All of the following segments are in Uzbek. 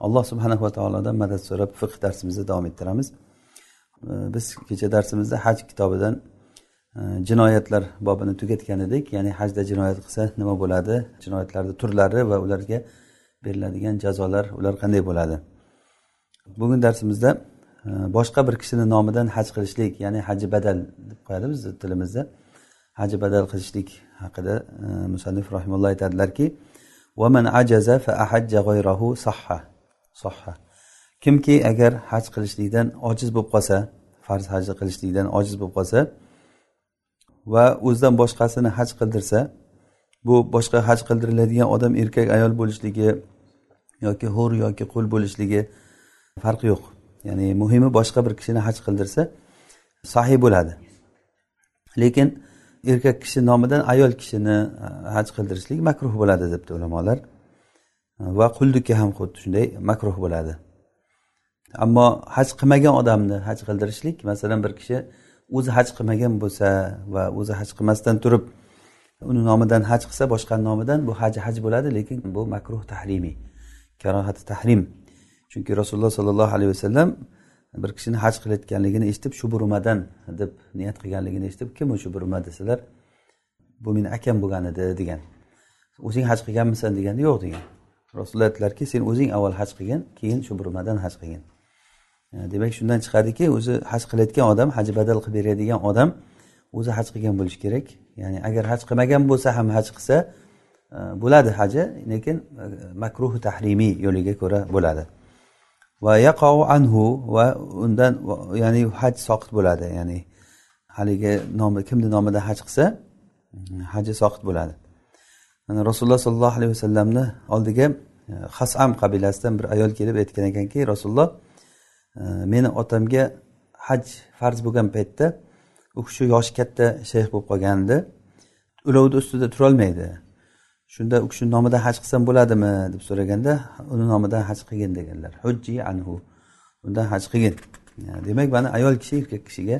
alloh subhanahu va taolodan madad so'rab fiqh darsimizni davom ettiramiz. Biz kecha darsimizda haj kitobidan e, jinoyatlar bobini tugatgan edik. Ya'ni hajda jinoyat qilsa nima bo'ladi? Jinoyatlarni turlari va ularga beriladigan jazolar ular qanday bo'ladi? Bugun darsimizda e, boshqa bir kishini nomidan haj qilishlik ya'ni haji badal deb qo'yadi bizni tilimizda. Haji badal qilishlik haqida e, musannif rahimulloh aytadilarki sohha kimki agar haj qilishlikdan ojiz bo'lib qolsa farz haj qilishlikdan ojiz bo'lib qolsa va o'zidan boshqasini haj qildirsa bu boshqa haj qildiriladigan odam erkak ayol bo'lishligi yoki hur yoki qul bo'lishligi farqi yo'q. Ya'ni muhimi boshqa bir kishini haj qildirsa sahiy bo'ladi. Lekin erkak kishi nomidan ayol kishini e, haj qildirishlik makruh bo'ladi debdi ulamolar. Va quldikka ham xuddi shunday makruh bo'ladi. Ammo haj qilmagan odamni haj qildirishlik masalan bir kishi o'zi haj qilmagan bo'lsa va o'zi haj qilmasdan turib uni nomidan haj qilsa boshqani nomidan bu haj haj bo'ladi lekin bu makruh tahrimiy karohati tahrim. Chunki rasululloh sollallohu alayhi vasallam bir kishini haj qilayotganligini eshitib shuburumadan deb niyat qilganligini eshitib kim u shu desalar bu meni akam bo'lgan edi degan. O'zing haj qilganmisan deganda yo'q degan. Rasululloh aytdilarki sen o'zing avval haj qilgin keyin shu burmadan haj qilgin. E, demak shundan chiqadiki o'zi haj qilayotgan odam haj badal qilib beradigan odam o'zi haj qilgan bo'lishi kerak. Ya'ni agar haj qilmagan bo'lsa ham haj qilsa e, bo'ladi haji lekin e, makruhi tahrimiy yo'liga ko'ra bo'ladi. Va yaqou anhu va undan ya'ni haj soqit bo'ladi. Ya'ni haligi nomi kimni nomidan haj qilsa mm, haji soqit bo'ladi. Rasululloh sollallohu alayhi vasallamni oldiga hasam qabilasidan bir ayol kelib aytgan ekanki rasululloh e, meni otamga haj farz bo'lgan paytda u kishi yoshi katta shayx bo'lib qolgandi. Ulovni ustida turolmaydi. Shunda u kishini nomidan haj qilsam bo'ladimi deb so'raganda uni nomidan haj qilgin deganlar. Hujji anhu. Undan haj qilgin. Demak mana ayol kishi erkak kishiga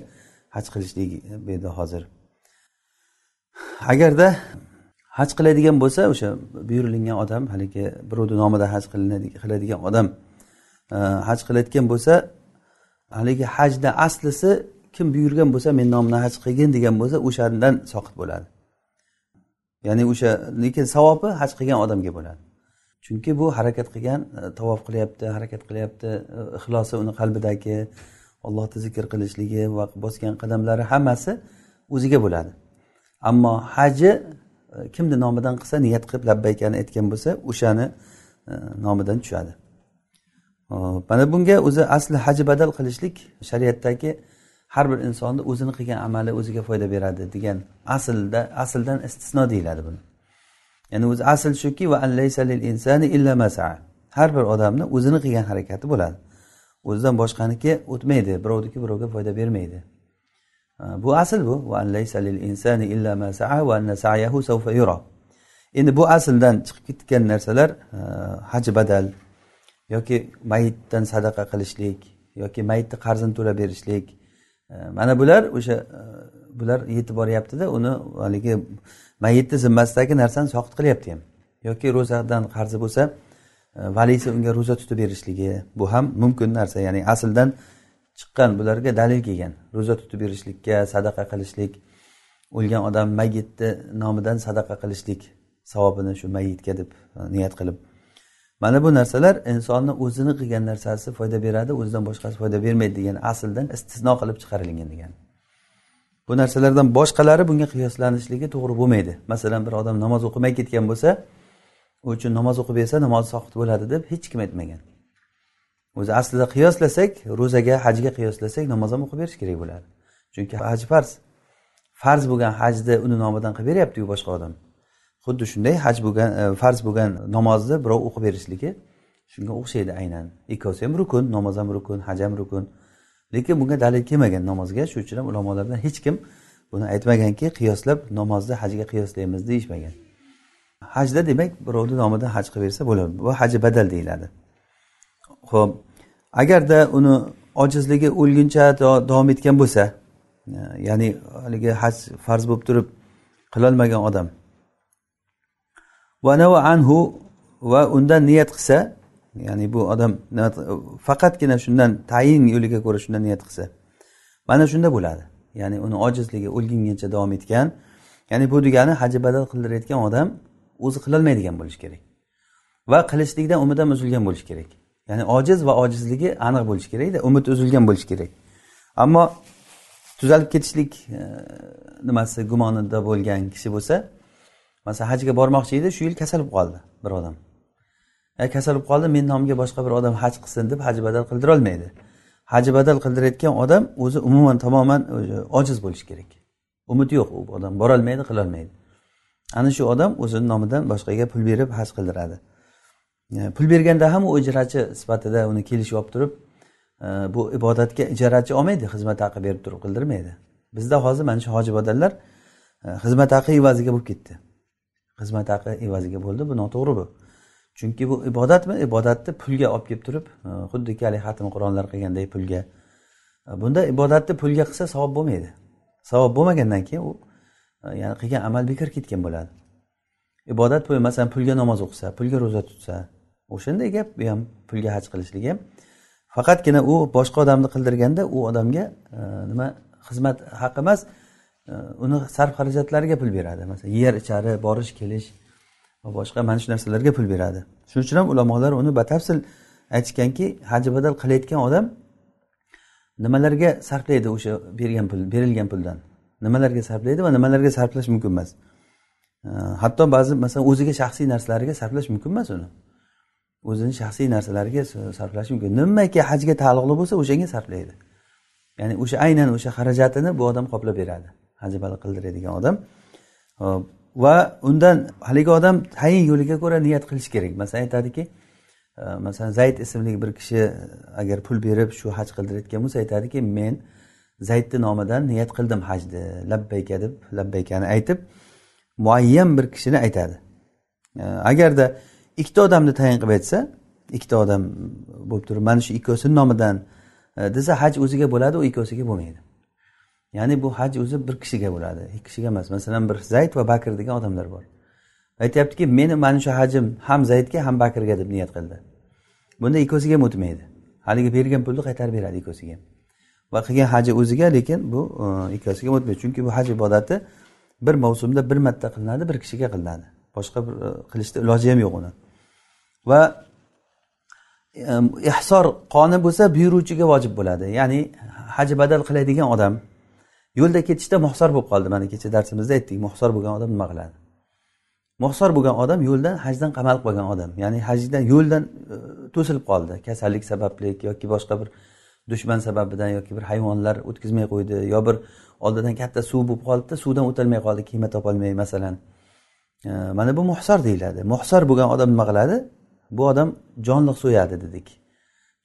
haj qilishlik bu yerda hozir. Agarda haj qiladigan bo'lsa o'sha buyurilgan odam haligi birovni nomida haj qiladigan odam e, haj qilayotgan bo'lsa haligi hajni aslisi kim buyurgan bo'lsa men nomimdan haj qilgin degan bo'lsa o'shandan soqit bo'ladi. Ya'ni o'sha lekin savobi haj qilgan odamga bo'ladi. Chunki bu harakat qilgan e, tavof qilyapti harakat qilyapti e, ixlosi uni qalbidagi allohni zikr qilishligi va bosgan qadamlari hammasi o'ziga bo'ladi. Ammo haji kimni nomidan qilsa niyat qilib labbaykani aytgan bo'lsa o'shani e, nomidan tushadi. Mana bunga o'zi asli haji badal qilishlik shariatdagi har bir insonni o'zini qilgan amali o'ziga foyda beradi degan aslda asldan istisno deyiladi buni. Ya'ni o'zi asl shuki va insani har bir odamni o'zini qilgan harakati bo'ladi. O'zidan boshqaniki o'tmaydi birovniki birovga foyda bermaydi. Ah, bu asl bu. Endi bu asldan chiqib ketgan narsalar ah, haji badal yoki mayitdan sadaqa qilishlik yoki mayitni qarzini to'lab berishlik. Ah, mana bular o'sha bular yetib boryaptida uni haligi mayitni zimmasidagi narsani soqit qilyapti ham. Yoki ro'zadan qarzi bo'lsa valisi unga ro'za tutib berishligi bu ham mumkin narsa. Ya'ni asldan chiqqan bularga dalil kelgan. Ro'za tutib berishlikka sadaqa qilishlik. O'lgan odam mayitni nomidan sadaqa qilishlik savobini shu mayitga deb e, niyat qilib. Mana bu narsalar insonni o'zini qilgan narsasi foyda beradi o'zidan boshqasi foyda bermaydi degan asldan istisno qilib chiqarilgan degan. Bu narsalardan boshqalari bunga qiyoslanishligi to'g'ri bo'lmaydi. Masalan bir odam namoz o'qimay ketgan bo'lsa u uchun namoz o'qib bersa namozi soqit bo'ladi deb hech kim aytmagan. O'zi aslida qiyoslasak ro'zaga hajga qiyoslasak namoz ham o'qib berish kerak bo'ladi. Chunki haj farz. Farz bo'lgan hajni uni nomidan qilib beryaptiku boshqa odam. Xuddi shunday haj bo'lgan e, farz bo'lgan namozni birov o'qib berishligi shunga o'xshaydi aynan. Ikkovsi ham rukun namoz ham rukun haj ham rukun. Lekin bunga dalil kelmagan namozga shuning uchun ham ulamolardan hech kim buni aytmaganki qiyoslab namozni hajga qiyoslaymiz deyishmagan. Hajda demak birovni nomidan haj qilib bersa bo'ladi. Bu haji badal deyiladi. Ho'p agarda uni ojizligi o'lguncha davom etgan bo'lsa e, ya'ni haligi haj farz bo'lib turib qilolmagan odam. Anhu va undan niyat qilsa ya'ni bu odam faqatgina shundan tayin yo'liga ko'ra shundan niyat qilsa mana shunda bo'ladi. Ya'ni uni ojizligi o'lgungacha davom etgan ya'ni bu degani haji badal qildirayotgan odam o'zi qilolmaydigan bo'lishi kerak. Va qilishlikdan umidan uzilgan bo'lishi kerak. Ya'ni ojiz va ojizligi aniq bo'lishi kerakda umid uzilgan bo'lishi kerak. Ammo tuzalib ketishlik e, nimasi gumonida bo'lgan kishi bo'lsa masalan hajga bormoqchi edi shu yil kasal bo'lib qoldi bir odam. E, kasal bo'lib qoldi men nomimga boshqa bir odam haj qilsin deb haji badal qildirolmaydi haji badal qildirayotgan odam o'zi umuman tamoman ojiz bo'lishi kerak. Umid yo'q u odam borolmaydi qilolmaydi ana shu odam o'zini nomidan boshqaga pul berib haj qildiradi. E, pul berganda ham u ijarachi sifatida uni kelishib olib turib e, bu ibodatga ijarachi olmaydi xizmat haqi berib turib qildirmaydi. Bizda hozir mana shu hoji e, xizmat haqi evaziga bo'lib ketdi. Xizmat haqi evaziga bo'ldi bu noto'g'ri bu. Chunki bu ibodatmi? Ibodatni pulga olib kelib turib xuddiki haligi xatm qur'onlar qilganday pulga. Bunda ibodatni pulga qilsa savob bo'lmaydi. Savob bo'lmagandan keyin u ya'ni qilgan amal bekor ketgan bo'ladi. Ibodat pul masalan pulga namoz o'qisa pulga ro'za tutsa o'shanday gap bu ham pulga haj qilishlik ham. Faqatgina u boshqa odamni qildirganda u odamga e, nima xizmat haqi emas e, uni sarf xarajatlariga pul beradi. Masalan yer ichari borish kelish va boshqa mana shu narsalarga pul beradi. Shuning uchun ham ulamolar uni batafsil aytishganki haji badal qilayotgan odam nimalarga sarflaydi o'sha bergan pul berilgan puldan? Nimalarga sarflaydi va nimalarga sarflash mumkin emas? E, hatto ba'zi masalan o'ziga shaxsiy narsalariga sarflash mumkin emas uni. O'zini shaxsiy narsalariga sarflashi mumkin. Nimaki hajga taalluqli bo'lsa o'shanga sarflaydi. Ya'ni o'sha aynan o'sha xarajatini bu odam qoplab beradi. Haj baliq qildiradigan odam. Va undan haligi odam tayin yo'liga ko'ra niyat qilish kerak. Masalan aytadiki e, masalan zayd ismli bir kishi e, agar pul berib shu haj qildirayotgan bo'lsa aytadiki men zaydni nomidan niyat qildim hajni. Labbayka deb labbaykani aytib muayyan bir kishini aytadi. E, agarda ikkita odamni tayin qilib aytsa ikkita odam bo'lib turib mana shu ikkovsini nomidan e, desa haj o'ziga bo'ladi u ikkovsiga bo'lmaydi. Ya'ni bu haj o'zi bir kishiga bo'ladi ikki kishiga emas. Masalan bir zayd va bakr degan odamlar bor. Aytyaptiki meni mana shu hajim ham zaydga ham bakrga deb niyat qildi. Bunda ikkovsiga ham o'tmaydi haligi bergan pulni qaytarib beradi ikkovsiga. Ham va qilgan haji o'ziga lekin bu e, o'tmaydi chunki bu haj ibodati bir mavsumda bir marta qilinadi bir kishiga qilinadi. Boshqa bir e, qilishda iloji ham yo'q uni. Va ehsor ihsor qoni bo'lsa buyuruvchiga vojib bo'ladi. Ya'ni haji badal qiladigan odam yo'lda ketishda muhsor bo'lib qoldi. Mana kecha darsimizda aytdik muhsor bo'lgan odam nima qiladi muhsor bo'lgan odam yo'ldan hajdan qamalib qolgan odam. Ya'ni hajdan yo'ldan e, to'silib qoldi. Kasallik sababli yoki boshqa bir dushman sababidan yoki bir hayvonlar o'tkazmay qo'ydi yo bir oldidan katta suv bo'lib qolibdi suvdan o'tolmay qoldi kema topolmay masalan. E, mana bu muhsor deyiladi. Muhsor bo'lgan odam nima qiladi bu odam jonliq so'yadi dedik.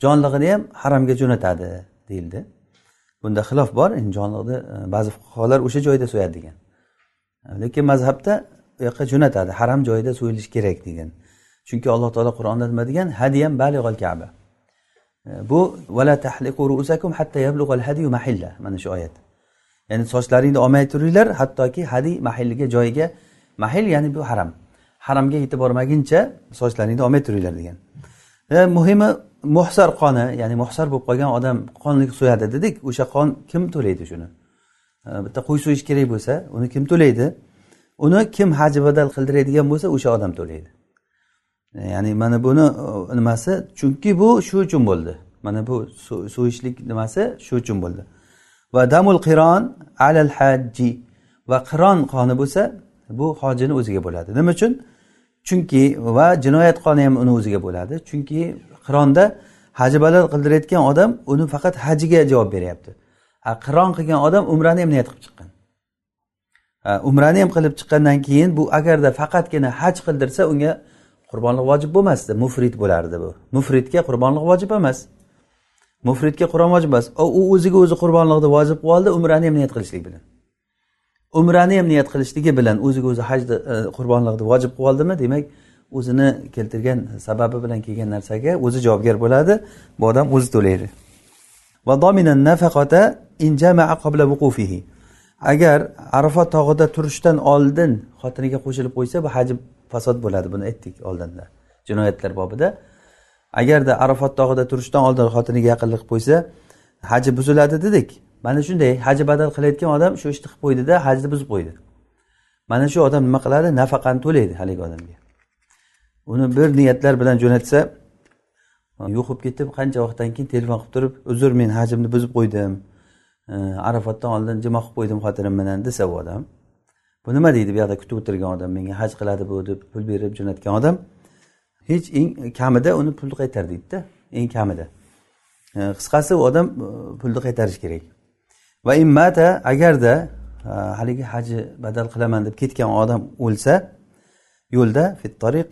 Jonlig'ini ham haramga jo'natadi deyildi. Bunda xilof bor jonliqni e, ba'zi fuqarolar o'sha joyda so'yadi degan. Lekin mazhabda u yoqqa jo'natadi haram joyida so'yilishi kerak degan. Chunki alloh taolo qur'onda nima degan hadiyam balig'al kaba. E, bu vala tahliqu rusakum hatta yablug'al hadiyu mahilla mana shu oyat. Ya'ni sochlaringni olmay turinglar hattoki hadiy mahilliga joyiga mahil ya'ni bu haram. Haramga yetib bormaguncha sochlaringni olmay turinglar degan. E, muhimi muhsar qoni ya'ni muhsar bo'lib qolgan odam qonlik so'yadi dedik. O'sha qon kim to'laydi shuni? E, bitta qo'y so'yish kerak bo'lsa uni kim to'laydi? Uni kim haji badal qildiradigan bo'lsa o'sha odam to'laydi. E, ya'ni mana buni e, nimasi? Chunki bu shu uchun bo'ldi. Mana bu so'yishlik nimasi? Shu uchun bo'ldi. Va damul qiron alal hajji va qiron qoni bo'lsa bu hojini o'ziga bo'ladi. Nima uchun? Chunki va jinoyat qoni ham uni o'ziga bo'ladi. Chunki qironda haji qildirayotgan odam uni faqat hajiga javob beryapti. Qiron qilgan odam umrani ham niyat qilib chiqqan. Umrani ham qilib chiqqandan keyin bu agarda faqatgina haj qildirsa unga qurbonlik vojib bo'lmasdi mufrit bo'lardi bu. Mufritga qurbonlik vojib emas. Mufritga qur'on vojib emas. U o'ziga o'zi qurbonlikni vojib qilib oldi umrani ham niyat qilishlik bilan. Umrani ham niyat qilishligi bilan o'ziga o'zi hajni e, qurbonlikni vojib qilib oldimi demak o'zini keltirgan sababi bilan kelgan narsaga o'zi javobgar bo'ladi. Bu odam o'zi to'laydi. Agar arafat tog'ida turishdan oldin xotiniga qo'shilib qo'ysa bu haj fasod bo'ladi. Buni aytdik oldinda jinoyatlar bobida. Agarda arafat tog'ida turishdan oldin xotiniga yaqinlik qilib qo'ysa haji buziladi dedik. Mana shunday haji badal qilayotgan odam shu ishni qilib qo'ydida hajni buzib qo'ydi. Mana shu odam nima qiladi? Nafaqani to'laydi haligi odamga. Uni bir niyatlar bilan jo'natsa yo'qib ketib qancha vaqtdan keyin telefon qilib turib uzr men hajimni buzib qo'ydim. Arafatdan oldin jimo qilib qo'ydim xotinim bilan desa u odam. Bu nima deydi bu yoqda kutib o'tirgan odam menga haj qiladi bu deb pul berib jo'natgan odam hech eng kamida uni pulni qaytar deydida eng kamida. Qisqasi u odam e, pulni qaytarishi kerak. Va immata agarda haligi haji badal qilaman deb ketgan odam o'lsa yo'lda fittariq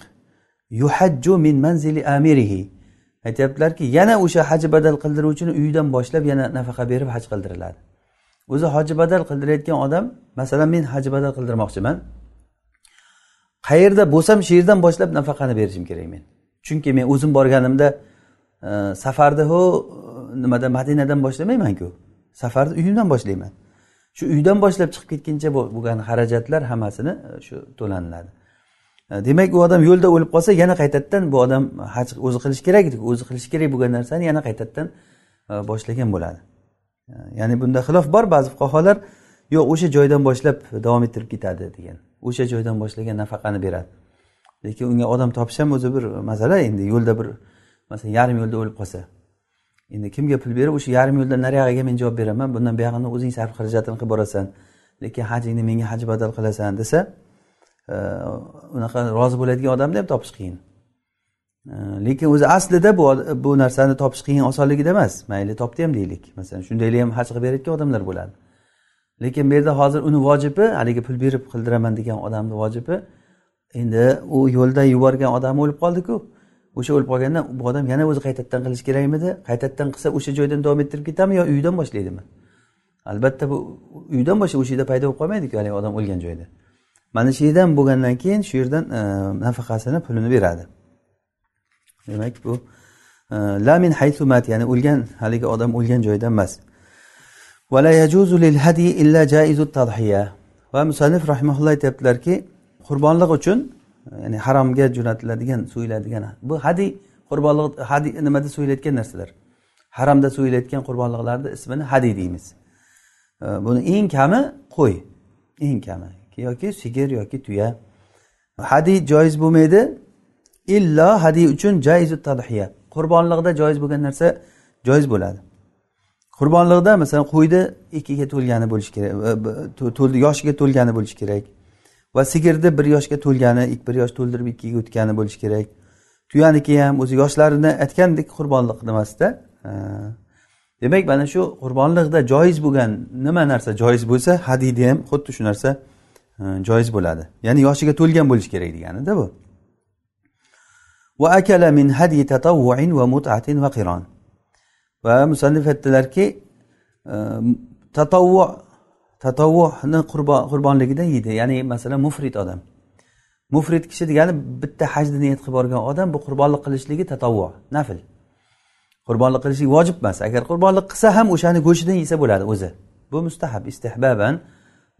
yuhajju min manzili amirihi. Aytyaptilarki yana o'sha haji badal qildiruvchini uyidan boshlab yana nafaqa berib haj qildiriladi. O'zi hoji badal qildirayotgan odam masalan men haji badal qildirmoqchiman. Qayerda bo'lsam shu yerdan boshlab nafaqani berishim kerak men. Chunki men o'zim borganimda e, safarni ho nimada madinadan boshlamaymanku. Safarni uyimdan boshlayman. Shu uydan boshlab chiqib ketguncha bo'lgan xarajatlar hammasini e, shu to'laniladi. E, demak u odam yo'lda o'lib qolsa yana qaytadan bu odam haj o'zi qilishi kerak edi o'zi qilishi kerak bo'lgan narsani yana qaytadan e, boshlagan bo'ladi. Ya'ni bunda xilof bor. Ba'zi fuqarolar yo'q o'sha joydan boshlab davom ettirib ketadi degan. O'sha joydan boshlagan nafaqani beradi. Lekin unga odam topish ham o'zi bir masala endi yo'lda bir masalan yarim yo'lda o'lib qolsa endi kimga pul berib o'sha yarim yo'ldan nariyog'iga men javob beraman. Bundan buyog'ini o'zing sarf xarajatini qilib borasan. Lekin hajingni menga haj badal qilasan desa e, unaqa rozi bo'ladigan odamni ham topish qiyin. E, lekin o'zi aslida bu bu narsani topish qiyin osonligida emas. Mayli topdi ham deylik. Masalan shundaylar ham haj qilib berayotgan odamlar bo'ladi. Lekin bu yerda hozir uni vojibi haligi pul berib qildiraman degan odamni vojibi endi u yo'lda yuborgan odam o'lib qoldiku. O'sha o'lib qolganda bu odam yana o'zi qaytadan qilishi kerakmidi? Qaytadan qilsa o'sha joydan davom ettirib ketadimi yo uydan boshlaydimi? Albatta bu uydan boshlab o'sha yerda paydo bo'lib qolmaydiku haligi odam o'lgan joyda. Mana shu yerdan bo'lgandan keyin shu yerdan e, nafaqasini pulini beradi. Demak bu e, lamin haysumat ya'ni o'lgan haligi odam o'lgan joydan emas. Va musannif rahimaulloh aytyaptilarki qurbonlik uchun ya'ni haromga jo'natiladigan so'yiladigan bu hadiy qurbonliq hadiy nimada so'yilayotgan narsalar. Haramda so'yilayotgan qurbonliqlarni ismini hadiy deymiz. Buni eng kami qo'y. Eng kami. Yoki sigir yoki tuya. Hadiy joiz bo'lmaydi. Illo hadiy uchun jaizu tadhiya. Qurbonliqda joiz bo'lgan narsa joiz bo'ladi. Qurbonliqda masalan qo'yni ikkiga to'lgani bo'lishi kerak e, to'ldi yoshiga to'lgani bo'lishi kerak. Va sigirni bir yoshga to'lgani bir yosh to'ldirib ikkiga o'tgani bo'lishi kerak. Tuyaniki ham o'zi yoshlarini aytgandek qurbonliq nimasida demak mana shu qurbonliqda joiz bo'lgan nima narsa joiz bo'lsa hadiyda ham xuddi shu narsa joiz bo'ladi. Ya'ni yoshiga to'lgan bo'lishi kerak deganida bu. Va akala min hadi tatavvuin va mutatin va qiron. Va musannif aytdilarki e, tatovvu tatovvuhni qurbonligida yeydi. Ya'ni masalan mufrit odam. Mufrit kishi degani bitta hajni niyat qilib borgan odam bu qurbonlik qilishligi tatovvu nafl qurbonlik qilishlik vojib emas. Agar qurbonlik qilsa ham o'shani go'shtidan yesa bo'ladi o'zi. Bu mustahab istehbaban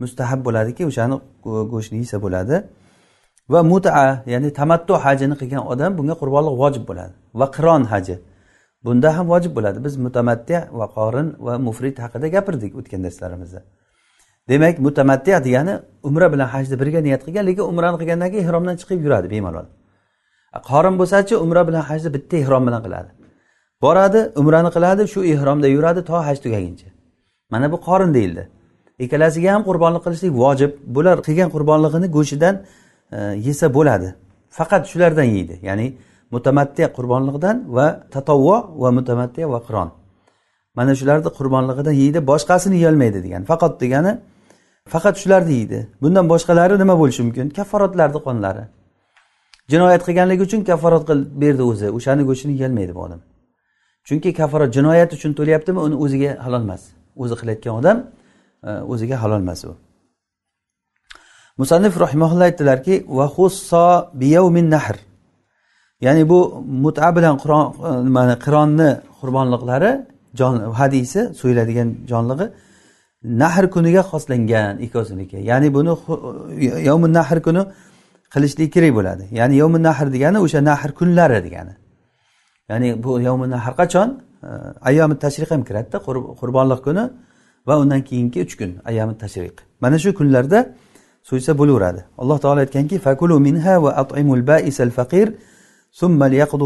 mustahab bo'ladiki o'shani go'shtini yesa bo'ladi. Va muta ya'ni tamattu hajini qilgan odam bunga qurbonlik vojib bo'ladi. Va qiron haji. Bunda ham vojib bo'ladi. Biz mutamatti va qorin va mufrid haqida gapirdik o'tgan darslarimizda demak mutamaddi degani umra bilan hajni birga niyat qilgan lekin umrani qilgandan keyin ihromdan chiqib yuradi bemalol. Qorin bo'lsachi umra bilan hajni bitta ihrom bilan qiladi. Boradi umrani qiladi shu ihromda yuradi to haj tugaguncha. Mana bu qorin deyildi. Ikkalasiga ham qurbonlik qilishlik vojib. Bular qilgan qurbonlig'ini go'shtidan e, yesa bo'ladi. Faqat shulardan yeydi ya'ni mutamaddi qurbonliqdan va tatovvo va mutamaddi va qiron. Mana shularni qurbonlig'idan yeydi boshqasini yeyolmaydi degan faqat degani faqat shularni yeydi. Bundan boshqalari nima bo'lishi mumkin? Kafforatlarni qonlari. Jinoyat qilganligi uchun kafforat qilib berdi o'zi. O'shani go'shtini yeyolmaydi bu odam. Chunki kafforat jinoyat uchun to'layaptimi uni o'ziga halol emas. O'zi qilayotgan odam e, o'ziga halol emas u. Musannif rahimaulloh aytdilarki nahr. Ya'ni bu muta bilan e, nimani qironni qurbonliqlari jon hadisi so'yiladigan jonlig'i nahr kuniga xoslangan ikkosiniki ya'ni buni yovmin nahr kuni qilishlik kerak bo'ladi. Ya'ni yovmin nahr degani o'sha nahr kunlari degani. Ya'ni bu yovmin nahr qachon? Ayyomi tashriq ham kiradida qurbonliq kuni va undan keyingi uch kun ayyomi tashriq. Mana shu kunlarda so'ysa bo'laveradi. Alloh taolo aytganki fakulu minha va atimul baisal faqir liyaqdu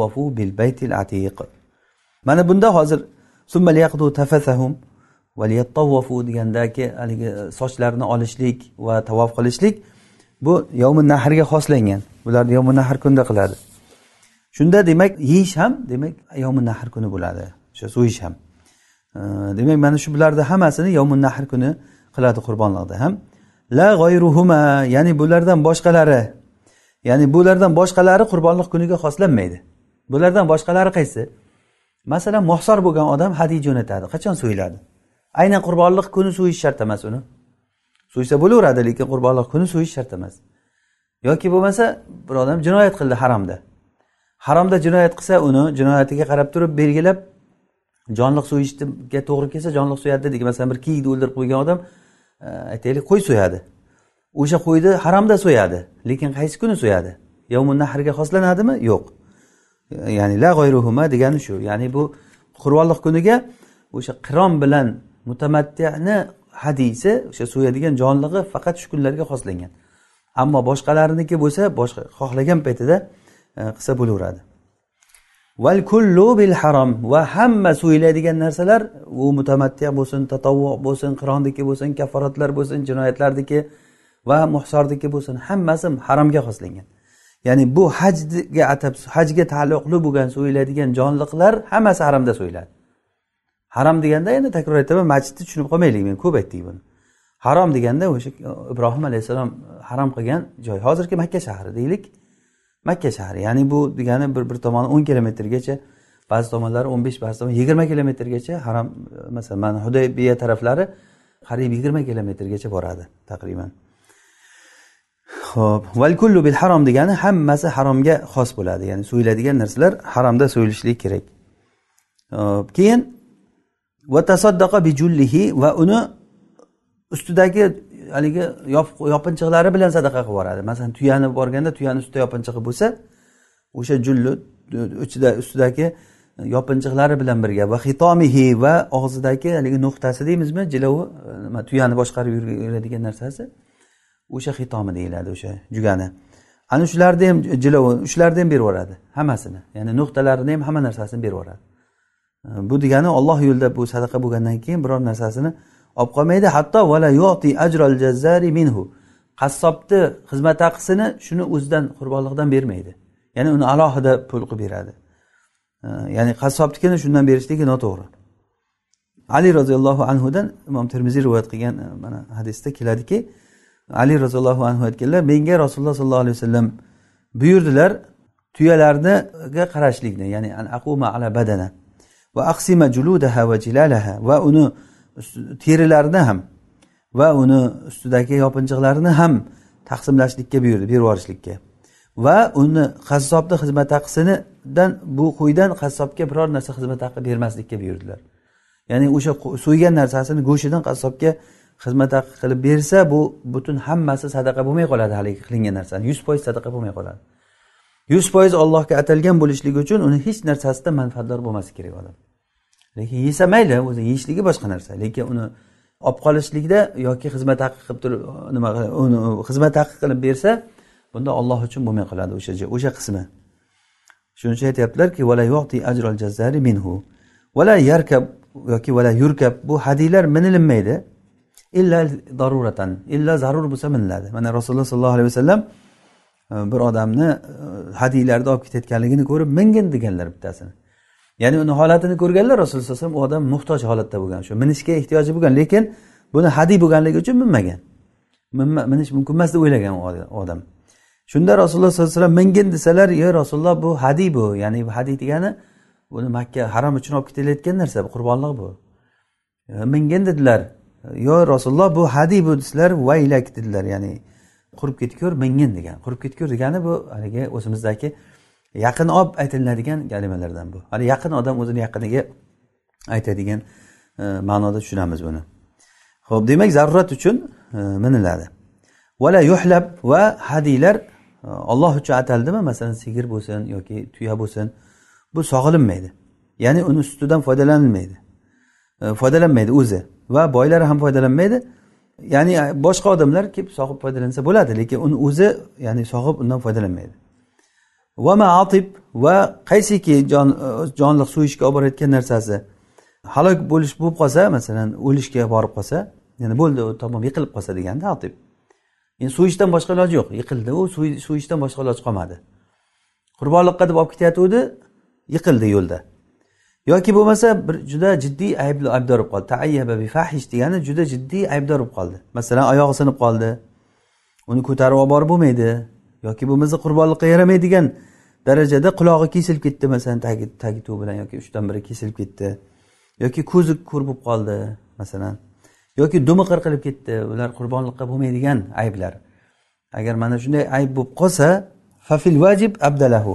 va bil atiq. Mana bunda hozir summa liyaqdu tafathahum va degandagi haligi e, sochlarini olishlik va tavof qilishlik bu yovmi nahrga xoslangan. Bularni yovmi nahr kunida qiladi. Shunda demak yeyish ham demak yovmi nahr kuni bo'ladi. O'sha so'yish ham. E, demak mana shu bularni hammasini yovmi nahr kuni qiladi qurbonliqda ham. La g'oyruhuma ya'ni bulardan boshqalari ya'ni bulardan boshqalari qurbonliq kuniga xoslanmaydi. Bulardan boshqalari qaysi? Masalan mohsor bo'lgan odam hadiy jo'natadi. Qachon so'yiladi? Aynan qurbonliq kuni so'yish shart emas uni. So'ysa bo'laveradi lekin qurbonliq kuni so'yish shart emas. Yoki bo'lmasa bir odam jinoyat qildi haromda haromda jinoyat qilsa uni jinoyatiga qarab turib belgilab jonliq so'yishga to'g'ri kelsa jonliq so'yadi dedik. Masalan bir kiyikni o'ldirib qo'ygan odam e, aytaylik qo'y so'yadi. O'sha qo'yni haromda so'yadi lekin qaysi kuni so'yadi? Yovmun nahrga xoslanadimi? Yo'q. Ya'ni la g'oyruhuma degani shu. Ya'ni bu qurbonliq kuniga o'sha qiron bilan mutamattini hadisi o'sha so'yadigan jonlig'i faqat shu kunlarga xoslangan. Ammo boshqalariniki bo'lsa boshqa xohlagan paytida e, qilsa bo'laveradi. Val kullu bil harom va hamma so'yiladigan narsalar u mutamattiya bo'lsin tatovvu bo'lsin qironniki bo'lsin kafforatlar bo'lsin jinoyatlarniki va muhsorniki bo'lsin hammasi haromga xoslangan. Ya'ni bu hajga atab hajga taalluqli bo'lgan so'yiladigan jonliqlar hammasi haromda so'yiladi. Harom deganda endi takror aytaman masjidni tushunib qolmaylik men ko'p aytdik buni. Harom deganda o'sha ibrohim alayhissalom harom qilgan joy. Hozirgi makka shahri deylik. Makka shahri. Ya'ni bu degani bir bir tomoni o'n kilometrgacha ba'zi tomonlari o'n besh ba'zi tomon yigirma kilometrgacha harom e, masalan mana hudaybiya taraflari qariyb yigirma kilometrgacha boradi taqriban. Ho'p valkullu bil harom degani hammasi haromga xos bo'ladi. Ya'ni so'yiladigan narsalar haromda so'yilishligi kerak. Hop keyin va tasaddaqa bijullihi va uni ustidagi haligi yopinchiqlari bilan sadaqa qilib yuboradi. Masalan tuyani borganda tuyani ustida yopinchig'i bo'lsa o'sha julli ichida ustidagi yopinchiqlari bilan birga va xitomihi va og'zidagi haligi nuqtasi deymizmi jilovi nima tuyani boshqarib yuradigan narsasi. O'sha xitomi deyiladi o'sha jugani. Ana shularni ham jilovi shularni ham berib yuboradi hammasini. Ya'ni nuqtalarini ham hamma narsasini berib yuboradi. Ehm, bu degani olloh yo'lida bu sadaqa bo'lgandan keyin biror narsasini olib qolmaydi. Hatto vala yoti ajral jazzari minhu qassobni xizmat haqisini shuni o'zidan qurbonliqdan bermaydi. Ya'ni uni alohida pul qilib beradi. Ehm, ya'ni qassobnikini shundan berishligi noto'g'ri. Ali roziyallohu anhudan imom termiziy rivoyat qilgan e, mana hadisda keladiki ali roziyallohu anhu aytganlar menga rasululloh sollallohu alayhi vasallam buyurdilar tuyalarniga qarashlikni ya'ni aquma ala badana va aqsima juludaha va jilalaha va uni terilarini ham va uni ustidagi yopinchiqlarini ham taqsimlashlikka buyurdi berib yuborishlikka. Va uni qassobni xizmat haqisidan bu qo'ydan qassobga biror narsa xizmat haqi bermaslikka buyurdilar. Ya'ni o'sha so'ygan narsasini go'shtidan qassobga xizmat haqi qilib bersa bu butun hammasi sadaqa bo'lmay qoladi haligi qilingan narsani. Yuz foiz sadaqa bo'lmay qoladi. Yuz foiz allohga atalgan bo'lishligi uchun uni hech narsasidan manfaatdor bo'lmasi kerak odam. Lekin yesa mayli o'zi yeyishligi boshqa narsa. Lekin uni olib qolishlikda yoki xizmat haqi qilib turib nima uni xizmat haqi qilib bersa bunda olloh uchun bo'lmay qoladi o'sha o'sha qismi. Shuning uchun aytyaptilarki minhu. Yarkab yoki vala yurkab bu hadiylar minilinmaydi. Illa daruratan illa zarur bo'lsa miniladi. Mana rasululloh sollallohu alayhi vasallam e, bir odamni e, hadiylarda olib ketayotganligini ko'rib mingin deganlar bittasini. Ya'ni uni holatini ko'rganlar rasululloh sallallohu alayhi vasallam u odam muhtoj holatda bo'lgan shu minishga ehtiyoji bo'lgan lekin buni hadiy bo'lganligi uchun minmagan. Minish mumkin emas deb o'ylagan odam. Shunda rasululloh sollallohu alayhi vasallam mingin desalar yo rasululloh bu hadiy bu. Ya'ni bu hadiy degani buni makka harom uchun olib ketilayotgan narsa bu qurbonliq bu. E, mingin dedilar. Yo rasululloh bu hadiy bu desalar vaylak dedilar ya'ni qurib ketgur mingin degan qurib ketgur degani bu haligi o'zimizdagi yaqin olib aytiladigan kalimalardan bu. Hali yaqin odam o'zini yaqiniga aytadigan e, ma'noda tushunamiz buni. Ho'p demak zarurat uchun e, miniladi. Vala yuhlab va hadiylar e, olloh uchun ataldimi? Masalan sigir bo'lsin yoki tuya bo'lsin bu sog'ilinmaydi. Ya'ni uni sutidan foydalanilmaydi. E, foydalanmaydi o'zi. Va boylar ham foydalanmaydi. Ya'ni boshqa odamlar kelib sog'ib foydalansa bo'ladi lekin uni o'zi ya'ni sog'ib undan foydalanmaydi. Va maatib va qaysiki jon e, jonliq so'yishga olib borayotgan narsasi. Halok bo'lish bo'lib qolsa masalan o'lishga borib qolsa ya'ni bo'ldi u tamom yiqilib qolsa deganda atib. Endi so'yishdan boshqa iloji yo'q. Yiqildi u so'yishdan boshqa iloji qolmadi. Qurbonliqqa deb olib ketayotgandi yiqildi yo'lda. Yoki bo'lmasa bir juda jiddiy aybdor bo'lib qoldi. Taayyaba bi fahish degani juda jiddiy aybdor bo'lib qoldi. Masalan oyog'i sinib qoldi. Uni ko'tarib olib borib bo'lmaydi. Yoki bo'lmasa qurbonliqqa yaramaydigan darajada qulog'i kesilib ketdi masalan tagi tagi bilan yoki uchdan biri kesilib ketdi. Yoki ko'zi ko'r bo'lib qoldi masalan. Yoki dumi qirqilib ketdi ular qurbonliqqa bo'lmaydigan ayblar. Agar mana shunday ayb bo'lib qolsa fafil vajib abdalahu.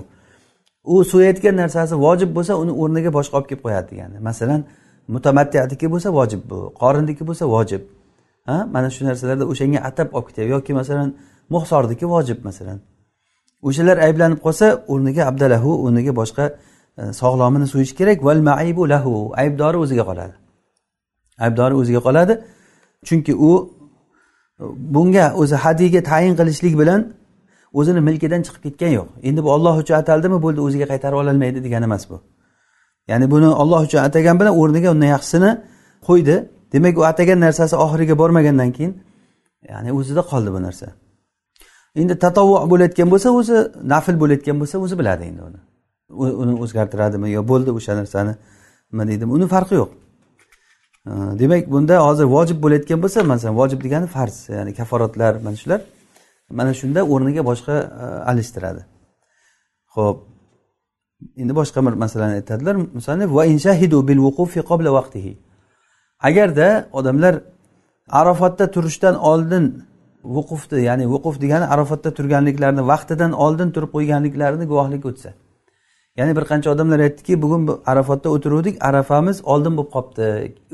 U so'yayotgan narsasi vojib bo'lsa uni o'rniga boshqa olib kelib qo'yadi degani. Masalan mutamattiyadiki bo'lsa vojib bu qorindiki bo'lsa vojib. Ha? Mana shu narsalarda o'shanga atab olib ketyapti yoki masalan muhsorniki vojib masalan. O'shalar ayblanib qolsa o'rniga abdalahu o'rniga boshqa e, sog'lomini so'yish kerak. Val maibu lahu aybdori o'ziga qoladi. Aybdori o'ziga qoladi. Chunki u bunga o'zi hadiyga tayin qilishlik bilan o'zini milkidan chiqib ketgani yo'q. Endi bu olloh uchun ataldimi? Bo'ldi o'ziga qaytarib ololmaydi degani emas bu. Ya'ni buni olloh uchun atagan bilan o'rniga undan yaxshisini qo'ydi. Demak u atagan narsasi oxiriga bormagandan keyin ya'ni o'zida qoldi bu narsa. Endi tatovvu bo'layotgan bo'lsa o'zi nafl bo'layotgan bo'lsa o'zi biladi endi uni. Uni o'zgartiradimi yo bo'ldi o'sha narsani nima deydimi uni farqi yo'q. Demak bunda hozir vojib bo'layotgan bo'lsa masalan vojib degani farz ya'ni kaforatlar mana shular. Mana shunda o'rniga boshqa e, alishtiradi. Ho'p endi boshqa bir masalani aytadilar. Musannif va inshahidu bil vuqufi qabla vaqtihi agarda odamlar arafatda turishdan oldin vuqufni ya'ni vuquf degani arafatda turganliklarini vaqtidan oldin turib qo'yganliklarini guvohlik o'tsa. Ya'ni bir qancha odamlar aytdiki bugun arafotda o'tiruvdik arafamiz oldin bo'lib qolibdi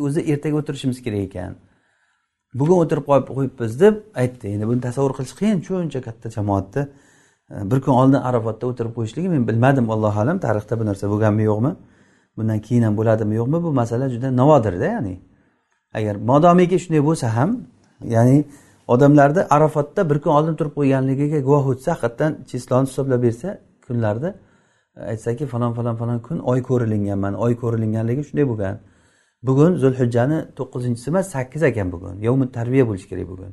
o'zi ertaga o'tirishimiz kerak ekan. Bugun o'tirib qolib qo'yibmiz deb aytdi. Endi buni tasavvur qilish qiyin. Shuncha katta jamoatni e, bir kun oldin arafotda o'tirib qo'yishligi men bilmadim allohu alam. Tarixda bu narsa bo'lganmi yo'qmi? Bundan keyin ham bo'ladimi yo'qmi? Bu masala juda navodirda ya'ni. Agar modomiki shunday bo'lsa ham ya'ni odamlarni arafotda bir kun oldin turib qo'yganligiga guvoh o'tsa haqiqatdan chisloni hisoblab bersa kunlarni e, aytsaki falon falon falon kun oy ko'rilinganman oy ko'rilinganligi shunday bo'lgan. Bugun zulhijjani to'qqizinchisi emas sakkiz ekan bugun. Yovmi tarbiya bo'lishi kerak bugun.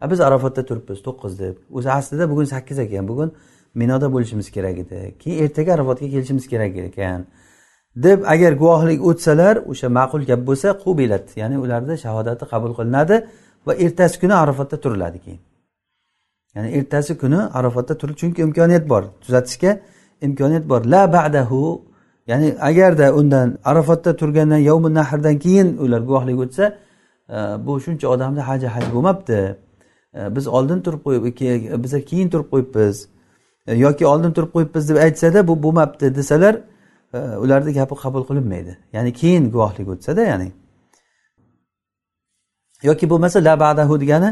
A biz arafotda turibmiz to'qqiz deb. O'zi aslida bugun sakkiz ekan. Bugun minoda bo'lishimiz kerak edi. Keyin ertaga arafotga kelishimiz kerak ekan. Deb agar guvohlik o'tsalar o'sha ma'qul gap bo'lsa qubilat ya'ni ularni shahodati qabul qilinadi va ertasi kuni arafotda turiladi keyin. Ya'ni ertasi kuni arafotda turib chunki imkoniyat bor. Tuzatishga imkoniyat bor. La ba'dahu ya'ni agarda undan arafotda turgandan yovmi nahrdan keyin ular guvohlik o'tsa e, bu shuncha odamni haji haj bo'lmabdi. E, biz oldin turib qo'yib biza keyin turib qo'yibmiz. E, yoki oldin turib qo'yibmiz deb aytsada bu bo'lmabdi desalar ularni gapi qabul qilinmaydi. Ya'ni keyin guvohlik o'tsada ya'ni. Yoki bo'lmasa la ba'dahu degani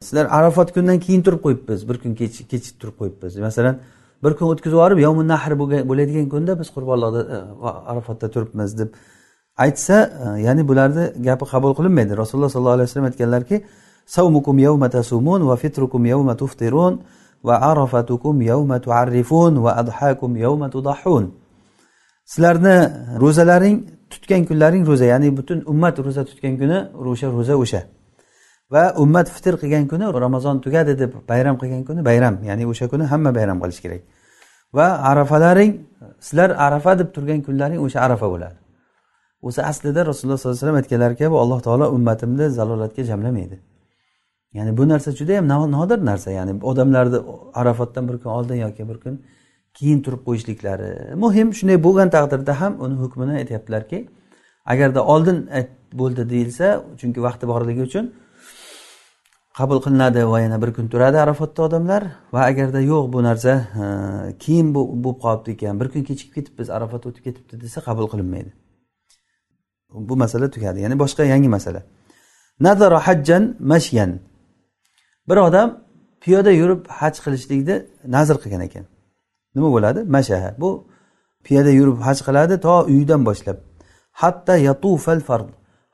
sizlar arafot kundan keyin turib qo'yibmiz. Bir kun kechikib turib qo'yibmiz. Masalan bir kun o'tkazib yuborib yovmun nahr bo'ladigan kunda biz qurbonliqda e, arafotda turibmiz deb aytsa e, ya'ni bularni gapi qabul qilinmaydi. Rasululloh sollallohu alayhi vasallam aytganlarki savmukum yavma tasumun va fitrukum yavma tuftirun va arafatukum yavma tuarrifun va adhakum yavma tudahhun sizlarni ro'zalaring tutgan kunlaring ro'za ya'ni butun ummat ro'za tutgan kuni o'sha ro'za o'sha. Va ummat fitr qilgan kuni ramazon tugadi deb bayram qilgan kuni bayram ya'ni o'sha kuni hamma bayram qilish kerak. Va arafalaring sizlar arafa deb turgan kunlaring o'sha arafa bo'ladi. O'zi aslida rasululloh sollallohu alayhi vasallam aytganlar kabi alloh taolo ummatimni zalolatga jamlamaydi. Ya'ni bu narsa juda yam nodir narsa. Ya'ni odamlarni arafatdan bir kun oldin yoki bir kun keyin turib qo'yishliklari muhim. Shunday bo'lgan taqdirda ham uni hukmini aytyaptilarki agarda oldin bo'ldi deyilsa chunki vaqti borligi uchun qabul qilinadi va yana bir kun turadi arafotda odamlar. Va agarda yo'q bu narsa e, keyin bo'lib qolibdi ekan bir kun kechikib ketib biz arafat o'tib ketibdi desa qabul qilinmaydi. Bu masala tugadi. Ya'ni boshqa yangi masala. Nazara hajjan mashyan. Bir odam piyoda yurib haj qilishlikni nazr qilgan ekan. Nima bo'ladi? Mashaha. Bu piyoda yurib haj qiladi to uyidan boshlab. Hatto yatufal fard.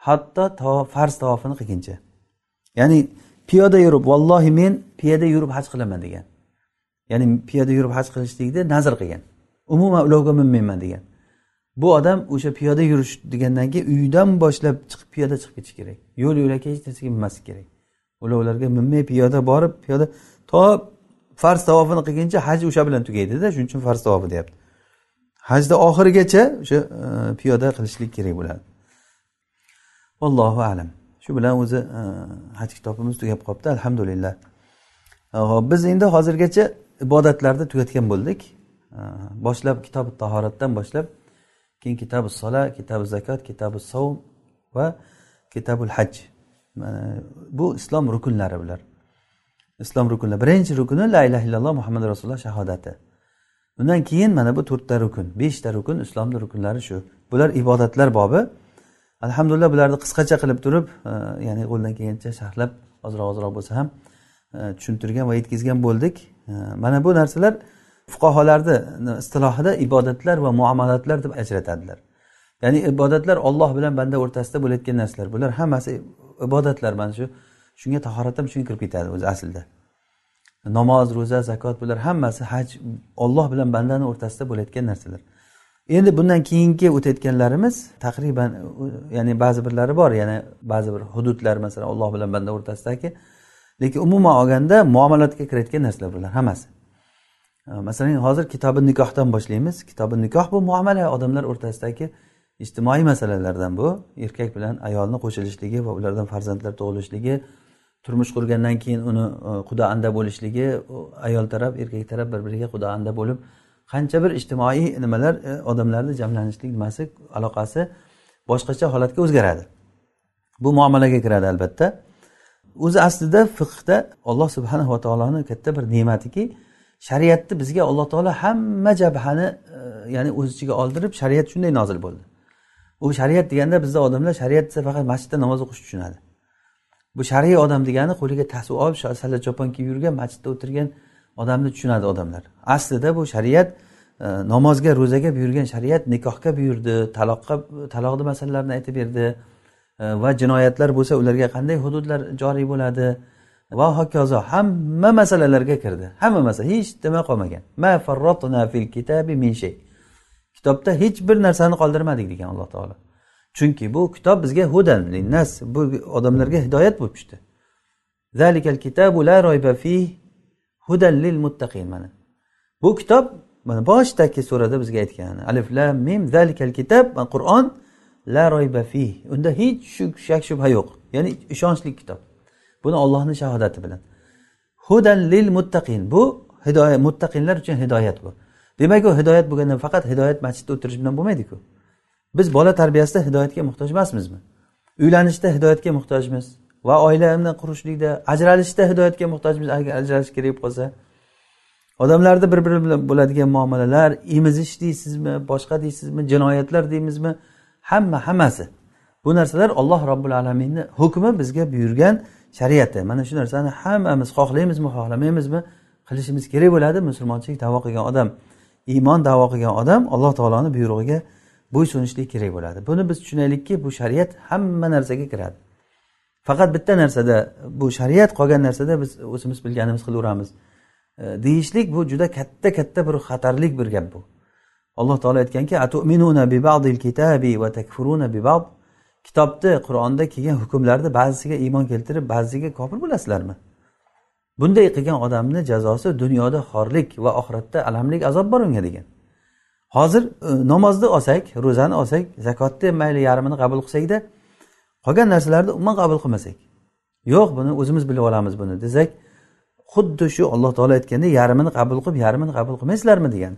Hatto to farz tavofini qilguncha ya'ni piyoda yurib vallohi men piyoda yurib haj qilaman degan. Ya'ni piyoda yurib haj qilishlikni nazr qilgan. Umuman ulovga minmayman degan. Bu odam o'sha piyoda yurish degandan keyin uyidan boshlab chiqib piyoda chiqib ketish kerak. Yo'l yo'lakay hech narsaga minmaslik kerak. Ulovlarga minmay piyoda borib piyoda to farz tavofini qilguncha haj o'sha bilan tugaydida shuning uchun farz tavofi deyapti. Hajni oxirigacha o'sha e, piyoda qilishlik kerak bo'ladi. Allohu alam. Shu bilan o'zi e, haj kitobimiz tugab qolibdi alhamdulillah. E, hop biz endi hozirgacha ibodatlarni tugatgan bo'ldik. E, boshlab kitobi tahoratdan boshlab keyin kitobi sola kitobi zakot kitobi savm va kitabul haj. Bu islom rukunlari bular. Islom rukunlari. Birinchi rukuni la ilaha illalloh muhammad rasululloh shahodati. Undan keyin mana bu to'rtta rukun beshta rukun islomni rukunlari shu. Bular ibodatlar bobi. Alhamdulillah bularni qisqacha qilib turib e, ya'ni qo'ldan kelgancha sharhlab ozroq ozroq bo'lsa ham e, tushuntirgan va yetkazgan bo'ldik. E, mana bu narsalar fuqarolarni istilohida ibodatlar va muomalatlar deb ajratadilar. Ya'ni ibodatlar olloh bilan banda o'rtasida bo'layotgan narsalar. Bular hammasi ibodatlar mana shu. Shunga tahorat ham shunga kirib ketadi o'zi aslida. Namoz ro'za zakot bular hammasi haj olloh bilan bandani o'rtasida bo'layotgan narsalar. Endi bundan keyingi o'tayotganlarimiz taqriban ya'ni ba'zi birlari bor yana ba'zi bir hududlar masalan olloh bilan banda o'rtasidagi. Lekin umuman olganda muomalatga kirayotgan narsalar bular hammasi. Masalan hozir kitobi nikohdan boshlaymiz. Kitobi nikoh bu muomala odamlar o'rtasidagi ijtimoiy masalalardan bu. Erkak bilan ayolni qo'shilishligi va ulardan farzandlar tug'ilishligi turmush qurgandan keyin uni e, quda anda bo'lishligi ayol taraf erkak taraf bir biriga quda anda bo'lib qancha bir ijtimoiy nimalar e, odamlarni jamlanishlik nimasi aloqasi boshqacha holatga o'zgaradi. Bu muomalaga kiradi albatta. O'zi aslida fiqda alloh subhanava taoloni katta bir ne'matiki shariatni bizga alloh taolo hamma jabhani e, ya'ni o'z ichiga oldirib shariat shunday nozil bo'ldi. U shariat deganda bizda odamlar shariat desa faqat masjidda namoz o'qishni tushunadi. Bu shar'iy odam degani qo'liga tasuv olib salla chopon kiyib yurgan masjidda o'tirgan odamni tushunadi odamlar. Aslida bu shariat e, namozga ro'zaga buyurgan shariat nikohga buyurdi taloqqa taloqni masalalarini aytib berdi e, va jinoyatlar bo'lsa ularga qanday hududlar joriy bo'ladi va hokazo hamma masalalarga kirdi. Hamma masala hech nima qolmagan. Ma fil kitabi min shay. Kitobda hech bir narsani qoldirmadik degan alloh taolo. Chunki bu kitob bizga hudan linnas bu odamlarga hidoyat bo'lib tushdi. Zalikal kitabu la royba fih hudallil muttaqin mana. Bu kitob mana boshidagi surada bizga aytgan. Alif lam mim zalikal kitab qur'on la royba fi unda hech shak shubha yo'q. Ya'ni ishonchli kitob. Buni ollohni shahodati bilan. Hudan lil muttaqin. Bu hidoyat muttaqinlar uchun hidoyat bu. Demak u hidoyat bo'lganda faqat hidoyat masjidda o'tirish bilan bo'lmaydiku. Biz bola tarbiyasida hidoyatga muhtoj emasmizmi? Uylanishda hidoyatga muhtojmiz. Va oilamni qurishlikda ajralishda hidoyatga muhtojmiz agar ajralish kerak bo'lsa. Qolsa odamlarda bir biri bilan bo'ladigan muomalalar emizish deysizmi boshqa deysizmi jinoyatlar deymizmi hamma hammasi. Bu narsalar alloh robbil alaminni hukmi bizga buyurgan shariati mana shu narsani hammamiz xohlaymizmi xohlamaymizmi qilishimiz kerak bo'ladi musulmonchilik davo qilgan odam. Iymon davo qilgan odam alloh taoloni buyrug'iga bo'ysunishlik kerak bo'ladi. Buni biz tushunaylikki bu shariat hamma narsaga kiradi. Faqat bitta narsada bu shariat qolgan narsada biz o'zimiz bilganimiz qilaveramiz. E, deyishlik bu juda katta katta bir xatarlik bir gap bu. Alloh taolo aytganki kitobni qur'onda kelgan hukmlarni ba'zisiga iymon keltirib ba'zisiga kofir bo'lasizlarmi? Bunday qilgan odamni jazosi dunyoda xorlik va oxiratda alamli azob bor unga degan. Hozir e, namozni olsak ro'zani olsak zakotni mayli yarmini qabul qilsakda qolgan narsalarni umuman qabul qilmasak yo'q buni o'zimiz bilib olamiz buni desak xuddi shu alloh taolo aytganda yarmini qabul qilib yarmini qabul qilmaysizlarmi degan.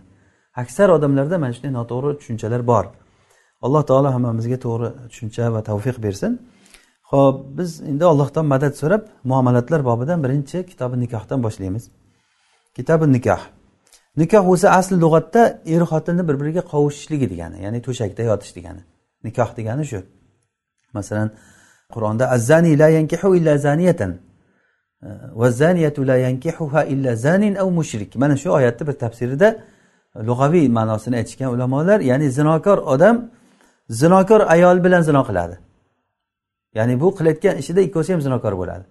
Aksar odamlarda mana shunday noto'g'ri tushunchalar bor. Alloh taolo hammamizga to'g'ri tushuncha va tavfiq bersin. Ho'p biz endi allohdan madad so'rab muomalatlar bobidan birinchi kitobi nikohdan boshlaymiz. Kitobi nikoh. Nikoh o'zi asli lug'atda er xotinni bir biriga qovushishligi degani ya'ni to'shakda yotish degani. Nikoh degani shu. Masalan qur'onda azzani la yankihu illa zaniyatan e, va zaniyatu la yankihuha illa zanin aw mushrik. Mana shu oyatni bir tafsirida lug'aviy ma'nosini aytishgan ulamolar ya'ni zinokor odam zinokor ayol bilan zino qiladi. Ya'ni bu qilayotgan ishida ikkovsi ham zinokor bo'ladi.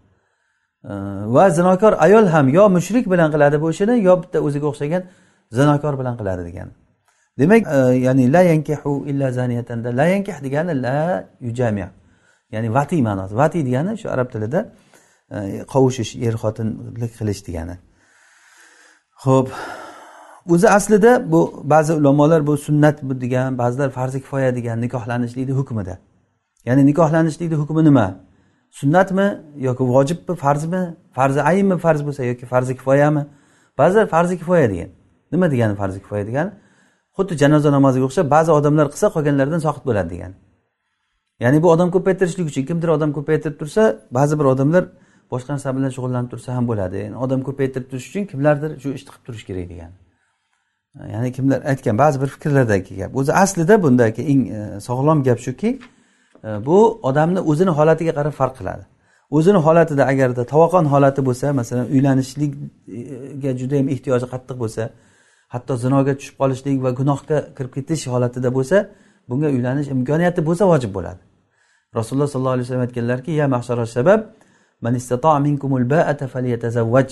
E, va zinokor ayol ham yo mushrik bilan qiladi bu ishini yo bitta o'ziga o'xshagan zinokor bilan qiladi degan. Demak e, ya'ni la yankihu illa zaniyatanda la yankih degani la yujamiya ya'ni vatiy ma'nosi. Vatiy degani shu arab tilida e, qovushish er xotinlik qilish degani. Ho'p o'zi aslida bu ba'zi ulamolar bu sunnat bu degan ba'zilar farzi kifoya degan nikohlanishlikni hukmida. Ya'ni nikohlanishlikni hukmi nima? Sunnatmi yoki vojibmi farzmi? Farzi ayinmi farz bo'lsa yoki farzi kifoyami? Ba'zilar farzi kifoya degan. Nima degani farzi kifoya degani? Xuddi janoza namoziga o'xshab ba'zi odamlar qilsa qolganlardan soqit bo'ladi degan. Ya'ni bu odam ko'paytirishlik uchun kimdir odam ko'paytirib tursa ba'zi bir odamlar boshqa narsa bilan shug'ullanib tursa ham bo'ladi. Yani odam ko'paytirib turish uchun kimlardir shu ishni qilib turish kerak degan. Ya'ni kimlar aytgan ba'zi bir fikrlardagi gap. O'zi aslida bundagi eng e, sog'lom gap shuki e, bu odamni o'zini holatiga qarab farq qiladi. O'zini holatida agarda tovoqon holati bo'lsa masalan uylanishlikga judayam ehtiyoji qattiq bo'lsa hatto zinoga tushib qolishlik va gunohga kirib ketish holatida bo'lsa bunga uylanish imkoniyati bo'lsa vojib bo'ladi. Rasululloh sollallohu alayhi vasallam aytganlarki ya mahshara shabab man minkumul ba'ata falyatazawwaj.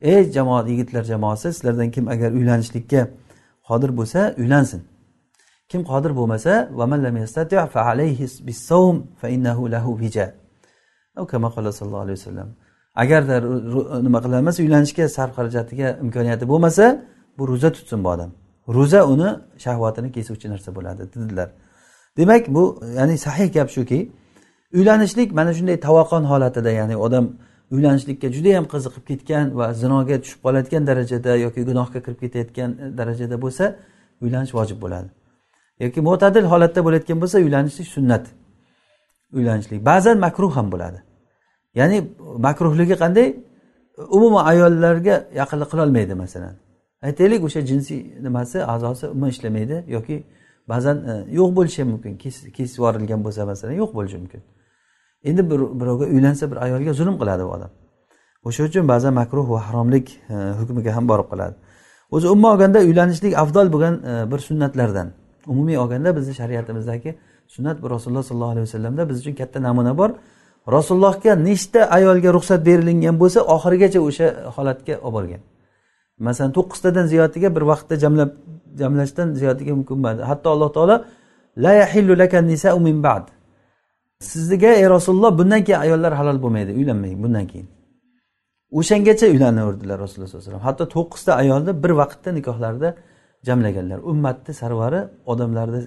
Ey jamoat yigitlar jamoasi sizlardan kim agar uylanishlikka qodir bo'lsa uylansin. Kim qodir bo'lmasa sallallohu alayhi vasallam agarda nima qilolmasa uylanishga sarf xarajatiga imkoniyati bo'lmasa bu ro'za tutsin bu odam. Ro'za uni shahvatini kesuvchi narsa bo'ladi dedilar. Demak bu ya'ni sahih gap shuki uylanishlik mana shunday tavoqon holatida ya'ni odam uylanishlikka judayam qiziqib ketgan va zinoga tushib qolayotgan darajada yoki gunohga kirib ketayotgan e, darajada bo'lsa uylanish vojib bo'ladi. Yoki mo'tadil holatda bo'layotgan bo'lsa uylanishlik sunnat. Uylanishlik. Ba'zan makruh ham bo'ladi. Ya'ni makruhligi qanday? Umuman ayollarga yaqinlik qilolmaydi masalan. Aytaylik o'sha jinsiy nimasi a'zosi umuman ishlamaydi yoki ba'zan e, yo'q bo'lishi ham mumkin kesib yuborilgan bo'lsa masalan yo'q bo'lishi mumkin. Endi bir birovga uylansa bir ayolga zulm qiladi u odam. O'sha uchun ba'zan makruh va haromlik e, hukmiga ham borib qoladi. O'zi umuman olganda uylanishlik afzal bo'lgan e, bir sunnatlardan. Umumiy olganda bizni shariatimizdagi sunnat bu rasululloh sollallohu alayhi vasallamda biz uchun katta namuna bor. Rasulullohga nechta ayolga ruxsat berilingan bo'lsa oxirigacha o'sha holatga olib borgan. Masalan to'qqiztadan ziyodiga bir vaqtda jamlab jamlashdan ziyodiga mumkin emas hatto alloh taolo la yahillu laka nisau min ba'd. Sizga ey rasululloh bundan keyin ayollar halol bo'lmaydi uylanmang bundan keyin. O'shangacha uylanaverdilar rasululloh sallallohu alayhi vasallam. Hatto to'qqizta ayolni bir vaqtda nikohlarida jamlaganlar. Ummatni sarvari odamlarni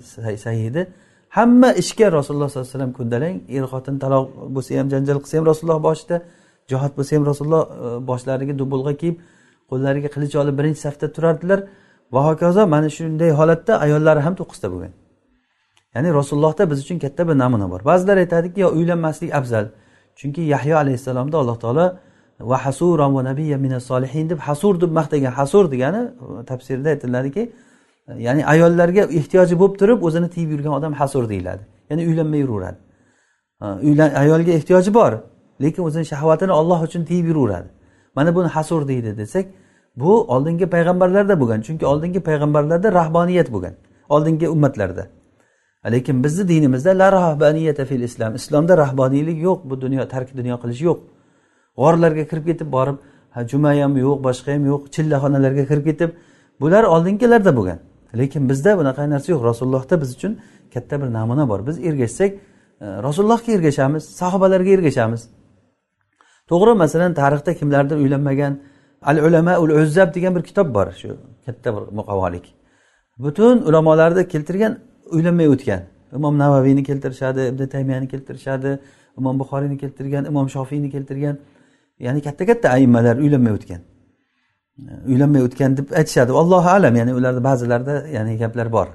sayyidi hamma ishga rasululloh sollallohu alayhi vasallam ko'ndalang er xotin taloq bo'lsa ham janjal qilsa ham rasululloh boshida jihod bo'lsa ham rasululloh e, boshlariga dubulg'a kiyib qo'llariga qilich olib birinchi safda turardilar. Va hokazo mana shunday holatda ayollari ham to'qqizta bo'lgan. Ya'ni rasulullohda biz uchun katta bir namuna bor. Ba'zilar aytadiki yo uylanmaslik afzal. Chunki yahyo alayhissalomni alloh taolo va hasuron va nabiyya mina solihin deb hasur deb maqtagan hasur degani tafsirda aytiladiki ya'ni ayollarga ehtiyoji bo'lib turib o'zini tiyib yurgan odam hasur deyiladi. Ya'ni uylanmay yuraveradi. Uylan ayolga ehtiyoji bor lekin o'zini shahvatini olloh uchun tiyib yuraveradi. Mana buni hasur deydi desak bu oldingi payg'ambarlarda bo'lgan chunki oldingi payg'ambarlarda rahboniyat bo'lgan oldingi ummatlarda. Lekin bizni dinimizda la rahbaniyata fil islom islomda rahboniylik yo'q bu dunyo tark dunyo qilish yo'q. G'orlarga kirib ketib borib juma ham yo'q boshqa ham yo'q chillaxonalarga kirib ketib bular oldingilarda bo'lgan. Lekin bizda bunaqa narsa yo'q. Rasulullohda biz uchun katta bir namuna bor. Biz ergashsak e, rasulullohga ergashamiz sahobalarga ergashamiz. To'g'ri masalan tarixda kimlardir uylanmagan al ulama ul uzzab degan bir kitob bor shu katta bir muqavolik butun ulamolarni keltirgan uylanmay o'tgan. Imom navaviyni keltirishadi ibn taymiyani keltirishadi imom buxoriyni keltirgan imom shofiyni keltirgan. Ya'ni katta katta aimmalar uylanmay o'tgan. Uylanmay o'tgan deb aytishadi. Allohu alam ya'ni ularni ba'zilarida ya'ni gaplar bor.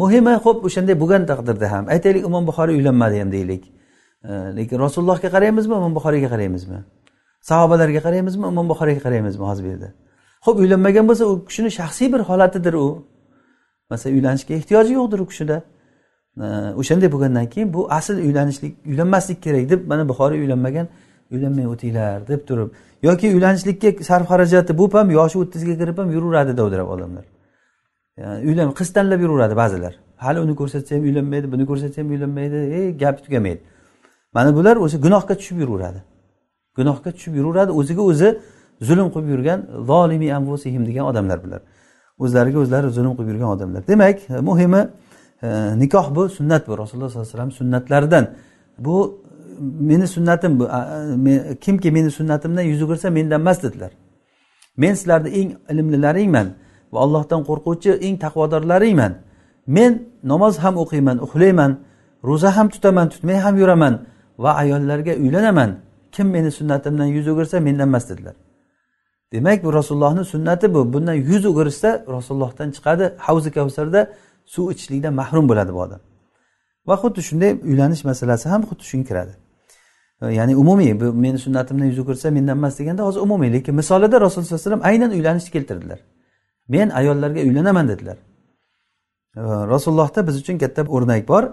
Muhimi ho'p o'shanday bo'lgan taqdirda ham aytaylik imom buxoriy uylanmadi ham deylik. Lekin rasulullohga qaraymizmi imom buxoriyga qaraymizmi sahobalarga qaraymizmi imom buxoriyga qaraymizmi hozir bu yerda? Ho'p uylanmagan bo'lsa u kishini shaxsiy bir holatidir u. Masalan uylanishga ehtiyoji yo'qdir u kishida. O'shanday bo'lgandan keyin bu asl uylanishlik uylanmaslik kerak deb mana buxoriy uylanmagan uylanmay o'tinglar deb turib. Yoki uylanishlikka sarf xarajati bo'lib ham yoshi o'ttizga kirib ham yuraveradi dovdirab odamlar. Uylan qiz tanlab yuraveradi ba'zilar. Hali uni ko'rsatsa ham uylanmaydi buni ko'rsatsa ham uylanmaydi e gapi tugamaydi. Mana bular o'sha gunohga tushib yuraveradi gunohga tushib yuraveradi. O'ziga o'zi zulm qilib yurgan zolimi anfusihim degan odamlar bular o'zlariga o'zlari zulm qilib yurgan odamlar. Demak muhimi e, nikoh bu sunnat bu. Rasululloh sollallohu alayhi vasallam sunnatlaridan bu meni sunnatim bu kimki meni sunnatimdan yuz o'girsa mendan emas dedilar. Men sizlarni eng ilmlilaringman va allohdan qo'rquvchi eng taqvodorlaringman. Men namoz ham o'qiyman uxlayman ro'za ham tutaman tutmay ham yuraman va ayollarga uylanaman. Kim meni sunnatimdan yuz o'girsa mendan emas dedilar. Demak bu rasulullohni sunnati bu. Bundan yuz o'girishsa rasulullohdan chiqadi. Havzi kavsarda suv ichishlikdan mahrum bo'ladi bu odam. Va xuddi shunday uylanish masalasi ham xuddi shunga kiradi. Ya'ni umumiy bu meni sunnatimdan yuz o'girsa mendan emas deganda hozir umumiy lekin misolida rasululloh sallallohu alayhi vasallam aynan uylanishni keltirdilar. Men ayollarga uylanaman dedilar. Rasulullohda biz uchun katta o'rnak bor.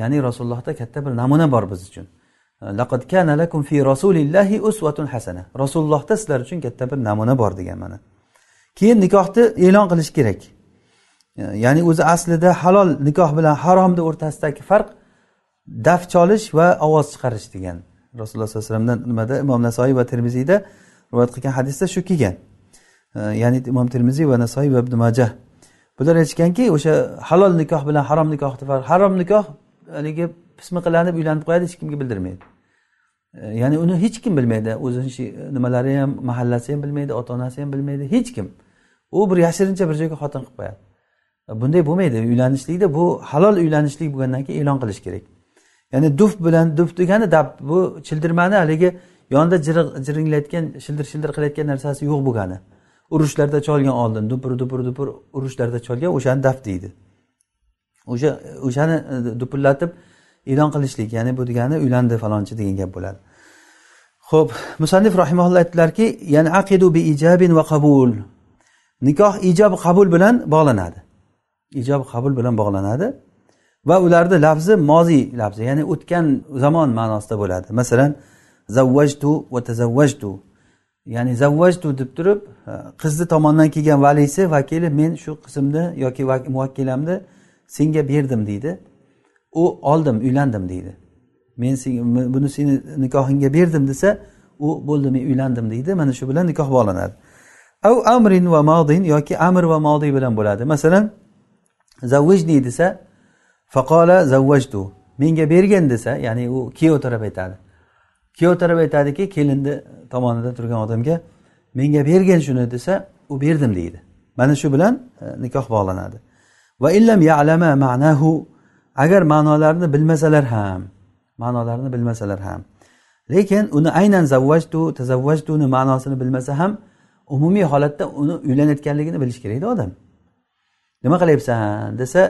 Ya'ni rasulullohda katta bir namuna bor biz uchun. Laqad kana lakum fi rasulillahi uswatun hasana. Rasulullohda sizlar uchun katta bir namuna bor degan mana. Keyin nikohni e'lon qilish kerak. Ya'ni o'zi aslida halol nikoh bilan haromni o'rtasidagi farq daf cholish va ovoz chiqarish degan. Rasululloh sollallohu alayhi vasallamdan nimada? Imom nasoiy va termiziyda rivoyat qilgan hadisda shu kelgan. Ya'ni imom termiziy va nasoiy va ibn majah. Bular aytishganki o'sha halol nikoh bilan harom nikohni farq harom nikoh haligi pismiqlanib uylanib qo'yadi hech kimga bildirmaydi. E, ya'ni uni hech kim bilmaydi o'zini e, nimalari ham mahallasi ham bilmaydi ota onasi ham bilmaydi hech kim. U bir yashirincha bir joyga xotin qilib qo'yadi. E, bunday bo'lmaydi. Uylanishlikda bu halol uylanishlik bo'lgandan keyin e'lon qilish kerak. Ya'ni duf bilan duf degani dab bu childirmani haligi yonida jiringlayotgan shildir shildir qilayotgan narsasi yo'q bo'lgani. Urushlarda cholgan oldin dupur dupur dupur urushlarda cholgan o'shani daf deydi. O'sha o'shani dupullatib e'lon qilishlik ya'ni bu degani uylandi falonchi degan gap bo'ladi. Ho'p musannif rahimaulloh aytdilarki ya'ni aqidu bi ijabin va qabul. Nikoh ijob qabul bilan bog'lanadi. Ijob qabul bilan bog'lanadi va ularni lafzi moziy lafzi ya'ni o'tgan zamon ma'nosida bo'ladi. Masalan zavvajtu va tazavvajtu ya'ni zavvajtu deb turib e, qizni tomondan kelgan valisi vakili men shu qizimni yoki muvakkilamni senga berdim deydi. U oldim uylandim deydi. Men buni seni nikohingga berdim desa u bo'ldi men uylandim deydi. Mana shu bilan nikoh bog'lanadi av amrin va modin yoki amr va modiy bilan bo'ladi. Masalan zavvijni desa faqola zavvajtu menga bergin desa ya'ni u kuyov taraf aytadi. Kuyov taraf aytadiki kelinni tomonida turgan odamga menga bergin shuni desa u berdim deydi. Mana shu bilan e, nikoh bog'lanadi va illam ya'lama ma'nahu agar ma'nolarini bilmasalar ham ma'nolarini bilmasalar ham. Lekin uni aynan zavvajtu tazavvajtuni ma'nosini bilmasa ham umumiy holatda uni uylanayotganligini bilish kerakda odam. Nima qilyapsan desa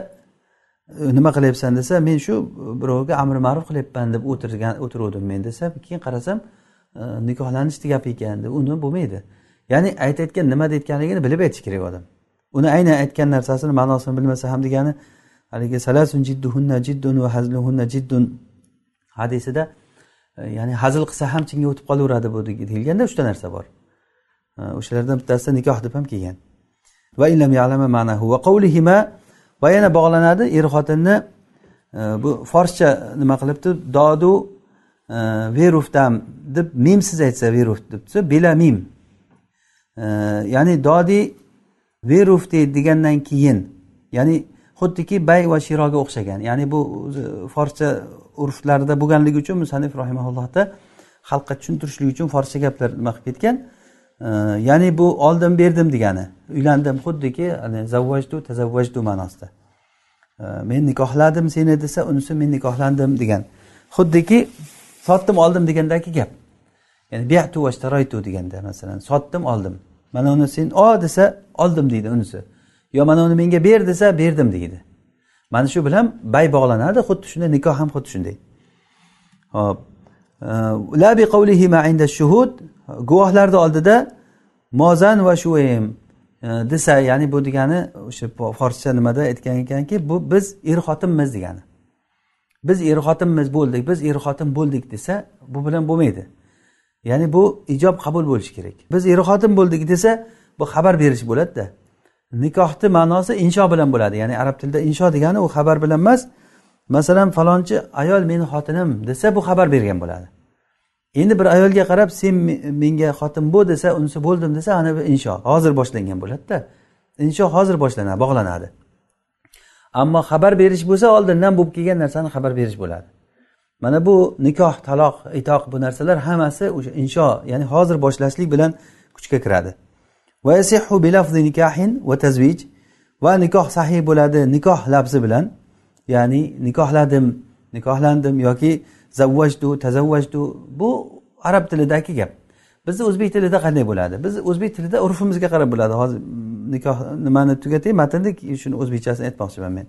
nima qilyapsan desa men shu birovga amri ma'ruf qilyapman deb o'tirgan o'tiruvdim men desa keyin qarasam e, nikohlanishni gapi ekan deb uni bo'lmaydi. Ya'ni aytayotgan nima deyotganligini bilib aytish kerak odam. Uni aynan aytgan narsasini ma'nosini bilmasa ham degani haligi salasun jidduhunna jiddun va hazluhunna jiddun hadisida e, ya'ni hazil qilsa ham chinga o'tib qolaveradi bu deyilganda uchta narsa bor. E, o'shalardan bittasi nikoh deb ham kelgan. Va illam ya'lama ma'nahu. Va qawlihima va yana bog'lanadi er xotinni e, bu forscha nima qilibdi? Dodu verufdam deb mimsiz aytsa veruf deb desa bila mim. Ya'ni dodi verufti degandan keyin ya'ni xuddiki bay va shiroga o'xshagan. Ya'ni bu e, forscha urflarida bo'lganligi uchun musanif rahimaullohda xalqqa tushuntirishlik uchun forscha gaplar nima qilib ketgan? E, ya'ni bu oldim berdim degani. Uylandim xuddiki zavvajdu tazavvajdu ma'nosida. E, men nikohladim seni desa unisi men nikohlandim degan. Xuddiki sotdim oldim degandagi gap. Ya'ni biatu va deganda masalan sotdim oldim. Mana uni sen o desa oldim deydi unisi. Yo mana uni menga ber desa berdim deydi. Mana shu bilan bay bog'lanadi xuddi shunday nikoh ham xuddi shunday. Hop shuhud guvohlarni oldida mozan va shuim e, desa ya'ni bu degani o'sha forscha nimada aytgan ekanki bu biz er xotinmiz degani. Biz er xotinmiz bo'ldik biz er xotin bo'ldik desa bu bilan bo'lmaydi. Ya'ni bu ijob qabul bo'lishi kerak. Biz er xotin bo'ldik desa bu xabar berish bo'ladida. Nikohni ma'nosi insho bilan bo'ladi. Ya'ni arab tilida insho degani u xabar bilan emas. Masalan falonchi ayol meni xotinim desa bu xabar bergan bo'ladi. Endi bir ayolga qarab sen menga xotin bo' desa unisi bo'ldim desa ana bu insho hozir boshlangan bo'ladida. Insho hozir boshlanadi bog'lanadi. Ammo xabar berish bo'lsa oldindan bo'lib kelgan narsani xabar berish bo'ladi. Mana bu nikoh taloq itoq bu narsalar hammasi o'sha insho ya'ni hozir boshlashlik bilan kuchga kiradi. Va nikoh sahih bo'ladi nikoh labzi bilan. Ya'ni nikohladim nikohlandim yoki zavvajdu tazavvajdu bu arab tilidagi gap. Bizni o'zbek tilida qanday bo'ladi? Biz o'zbek tilida urfimizga qarab bo'ladi. Hozir nikoh nimani tugatay? Matnni shuni o'zbekchasini aytmoqchiman men.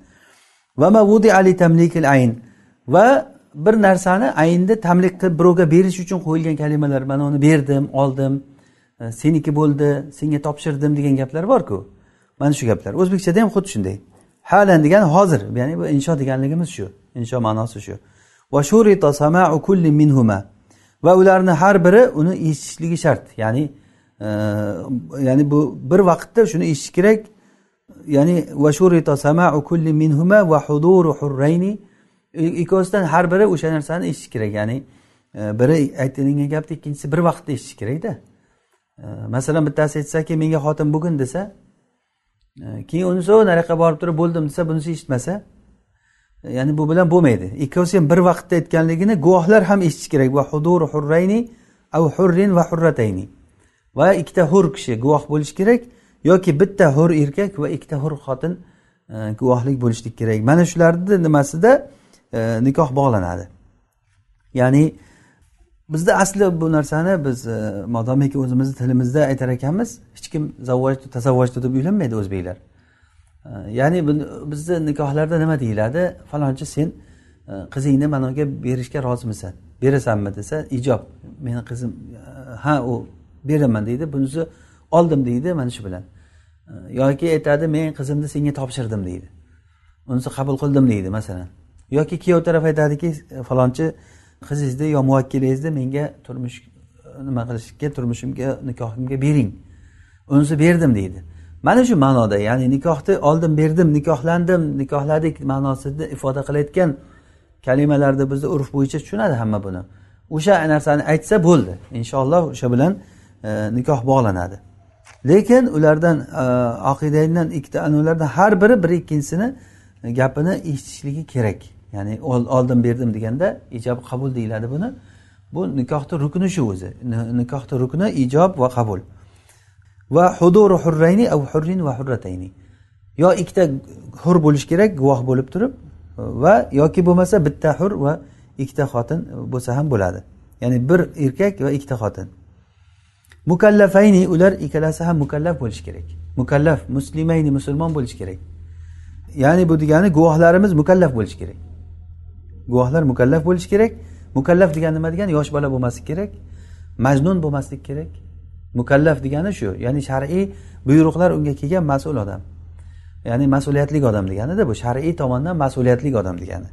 Va bir narsani aynni tamlik qilib birovga berish uchun qo'yilgan kalimalar. Mana uni berdim oldim. E, seniki bo'ldi senga topshirdim degan gaplar borku. Mana shu gaplar. O'zbekchada ham xuddi shunday. Halan degani hozir. Ya'ni bu insho deganligimiz shu. Insho ma'nosi shu. Va ularni har biri uni eshitishligi shart. Ya'ni e, ya'ni bu bir vaqtda shuni eshitish kerak. Ya'ni e, ikkovsidan har biri o'sha narsani eshitish kerak. Ya'ni e, biri aytilingan gapni ikkinchisi bir vaqtda eshitish kerakda. Masalan bittasi aytsaki menga xotin bo'lgin desa e, keyin unisi nariyoqqa borib turib bo'ldim desa bunisi eshitmasa e, ya'ni bu bilan bo'lmaydi. Ikkovsi ham bir vaqtda aytganligini guvohlar ham eshitishi kerak. Va hudur hurrayni av hurrin va hurratayni va ikkita hur kishi guvoh bo'lishi kerak yoki bitta hur erkak va ikkita hur xotin e, guvohlik bo'lishlik kerak. Mana shularni nimasida nikoh bog'lanadi. Ya'ni bizda asli bu narsani biz e, modomiki o'zimizni tilimizda aytar ekanmiz. Hech kim zavvojtu tasavvojtu deb uylanmaydi o'zbeklar e, ya'ni bizni nikohlarda nima deyiladi? Falonchi sen e, qizingni managa berishga rozimisan. Berasanmi desa ijob. Meni qizim ha u beraman deydi bunisi oldim deydi mana shu bilan. Yoki aytadi men qizimni senga topshirdim deydi. Unisi qabul qildim deydi masalan. Yoki kuyov taraf aytadiki falonchi qizingizni yo muvakkilingizni menga turmush nima qilishga turmushimga nikohimga bering. Unisi berdim deydi. Mana shu ma'noda ya'ni nikohni oldim berdim nikohlandim nikohladik ma'nosida ifoda qilayotgan kalimalarni bizni urf bo'yicha tushunadi hamma buni. O'sha narsani aytsa bo'ldi. Inshaalloh o'sha bilan e, nikoh bog'lanadi. Lekin ulardan e, ikkita anavlardan har biri bir ikkinchisini e, gapini eshitishligi kerak. Ya'ni oldim berdim deganda ijob qabul deyiladi buni. Bu nikohni rukni shu o'zi. Nikohni rukni ijob va qabul. Va huduru hurrayni av hurrin va hurratayni yo ikkita hur bo'lishi kerak guvoh bo'lib turib va yoki bo'lmasa bitta hur va ikkita xotin bo'lsa ham bo'ladi. Ya'ni bir erkak va ikkita xotin. Mukallafayni ular ikkalasi ham mukallaf bo'lishi kerak. Mukallaf muslimayni musulmon bo'lishi kerak. Ya'ni bu degani guvohlarimiz mukallaf bo'lishi kerak. Guvohlar mukallaf bo'lishi kerak. Mukallaf degani nima degani? Yosh bola bo'lmasligi kerak. Majnun bo'lmaslik kerak. Mukallaf degani shu. Ya'ni shar'iy buyruqlar unga kelgan mas'ul odam. Ya'ni mas'uliyatli odam deganida bu shar'iy tomondan mas'uliyatli odam degani.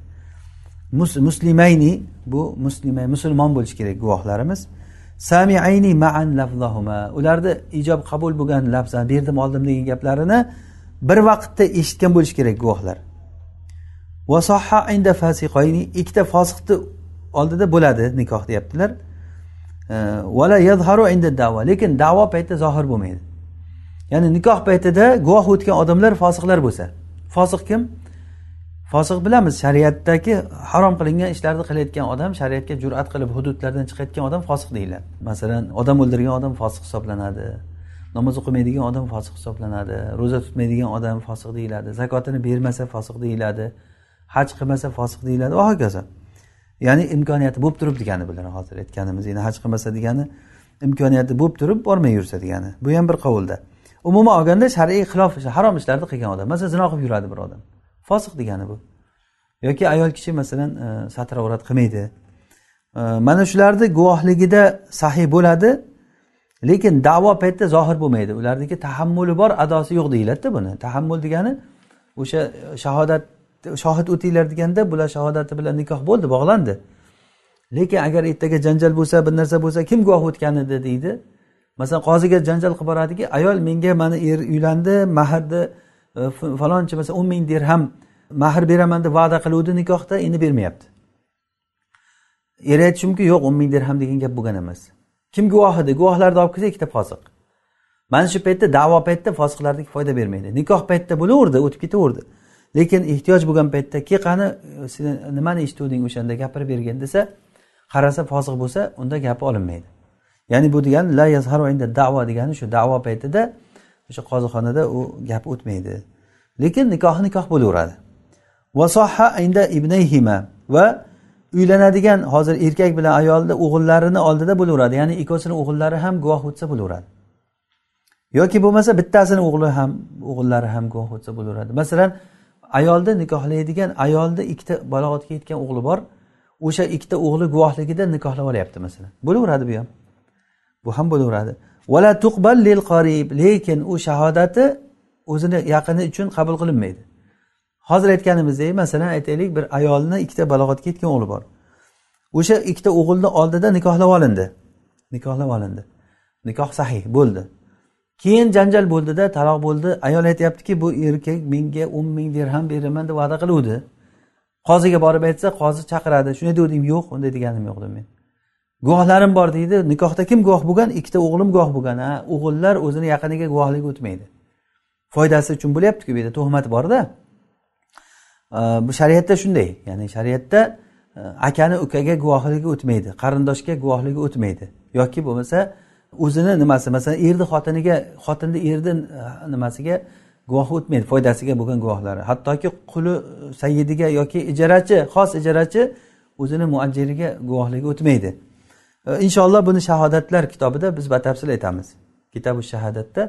Muslimayni bu muslimay musulmon bo'lishi kerak guvohlarimiz. Samiayni maan lafzahuma. Ularni ijob qabul bo'lgan lafzan berdim oldim degan gaplarini bir vaqtda eshitgan bo'lishi kerak guvohlar. Vasoha inda fasiqoyni ikkita fosiqni oldida bo'ladi nikoh deyaptilar. Vala yadharu inda davo lekin davo paytida zohir bo'lmaydi. Ya'ni nikoh paytida guvoh o'tgan odamlar fosiqlar bo'lsa. Fosiq kim? Fosiq bilamiz shariatdagi harom qilingan ishlarni qilayotgan odam shariatga jur'at qilib hududlardan chiqayotgan odam fosiq deyiladi. Masalan odam o'ldirgan odam fosiq hisoblanadi namoz o'qimaydigan odam fosiq hisoblanadi ro'za tutmaydigan odam fosiq deyiladi zakotini bermasa fosiq deyiladi. Haj qilmasa fosiq deyiladi. Va hokazo ya'ni imkoniyati bo'lib turib degani bular hozir aytganimiz. Endi haj qilmasa degani imkoniyati bo'lib turib bormay yursa degani. Bu ham bir qovulda. Umuman olganda shar'iy xilof harom ishlarni qilgan odam. Masalan zino qilib yuradi bir odam. Fosiq degani bu. Yoki ayol kishi masalan e, satr avrat qilmaydi. E, mana shularni guvohligida sahiy bo'ladi lekin davo paytida zohir bo'lmaydi. Ularniki tahammuli bor adosi yo'q deyiladida buni. Tahammul degani o'sha shahodat shohid o'tinglar deganda bular shahodati bilan nikoh bo'ldi bog'landi. Lekin agar ertaga janjal bo'lsa bir narsa bo'lsa kim guvoh o'tgan edi deydi. Masalan qoziga janjal qilib boradiki ayol menga mani er uylandi mahrni e, falonchi masalan o'n ming dirham mahr beraman deb va'da qiluvdi nikohda endi bermayapti. Er aytishi mumkin yo'q o'n ming dirham degan gap bo'lgan emas. Kim guvoh edi? Guvohlarni olib kelsa ikkita fosiq mana shu paytda davo paytida fosiqlarniki foyda bermaydi. Nikoh paytida bo'laverdi o'tib ketaverdi. Lekin ehtiyoj bo'lgan paytda ke qani sen nimani eshituvding o'shanda gapirib bergin desa qarasa fosiq bo'lsa unda gapi olinmaydi. Ya'ni bu degani la yazharu inda davo degani shu davo paytida o'sha qozixonada u gap o'tmaydi. Lekin nikoh nikoh bo'laveradi. Vasoha inda ibnayhima va uylanadigan hozir erkak bilan ayolni o'g'illarini oldida bo'laveradi. Ya'ni ikkovsini o'g'illari ham guvoh o'tsa bo'laveradi. Yoki bo'lmasa bittasini o'g'li ham o'g'illari ham guvoh o'tsa bo'laveradi. Masalan ayolni nikohlaydigan ayolni ikkita balog'atga yetgan o'g'li bor. O'sha ikkita o'g'li guvohligida nikohlab olyapti masalan. Bo'laveradi bu ham. Bu ham bo'laveradi. Vala tuqbal lil qorib lekin u shahodati o'zini yaqini uchun qabul qilinmaydi. Hozir aytganimizdek masalan aytaylik bir ayolni ikkita balog'atga yetgan o'g'li bor. O'sha ikkita o'g'ilni oldida nikohlab olindi. Nikohlab olindi. Nikoh sahih bo'ldi. Keyin janjal bo'ldida taloq bo'ldi. Ayol aytyaptiki bu erkak menga o'n ming dirham beraman deb va'da qiluvdi. Qoziga borib aytsa qozi chaqiradi. Shunday degandim yo'q unday deganim yo'q men. Guvohlarim bor deydi nikohda kim guvoh bo'lgan? Ikkita o'g'lim guvoh bo'lgan ha. O'g'illar o'zini yaqiniga guvohlik o'tmaydi. Foydasi uchun bo'lyaptiku bu yerda tuhmat borda bu shariatda shunday ya'ni shariatda e, akani ukaga guvohligi o'tmaydi qarindoshga guvohligi o'tmaydi. Yoki bo'lmasa o'zini nimasi? Masalan erni xotiniga xotinni erni e, nimasiga guvoh o'tmaydi foydasiga bo'lgan guvohlari. Hattoki quli e, sayyidiga yoki ijarachi xos ijarachi o'zini muajjiriga guvohligi o'tmaydi. E, inshaalloh buni shahodatlar kitobida biz batafsil aytamiz. Kitabu shahodatda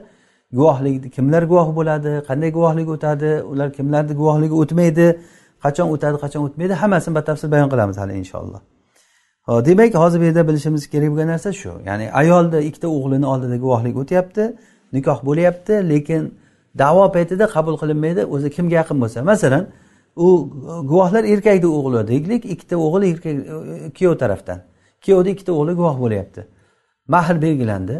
guvohlik kimlar guvoh bo'ladi qanday guvohlik o'tadi ular kimlarni guvohligi o'tmaydi qachon o'tadi qachon o'tmaydi hammasini batafsil bayon qilamiz hali inshaalloh. Demak hozir bu yerda bilishimiz kerak bo'lgan narsa shu. Ya'ni ayolni ikkita o'g'lini oldida guvohlik o'tyapti nikoh bo'lyapti lekin davo paytida qabul qilinmaydi o'zi kimga yaqin bo'lsa. Masalan u guvohlar erkakni o'g'li deylik ikkita o'g'il erkak e, kuyov tarafdan. Kuyovni ikkita o'g'li guvoh bo'lyapti. Mahr belgilandi.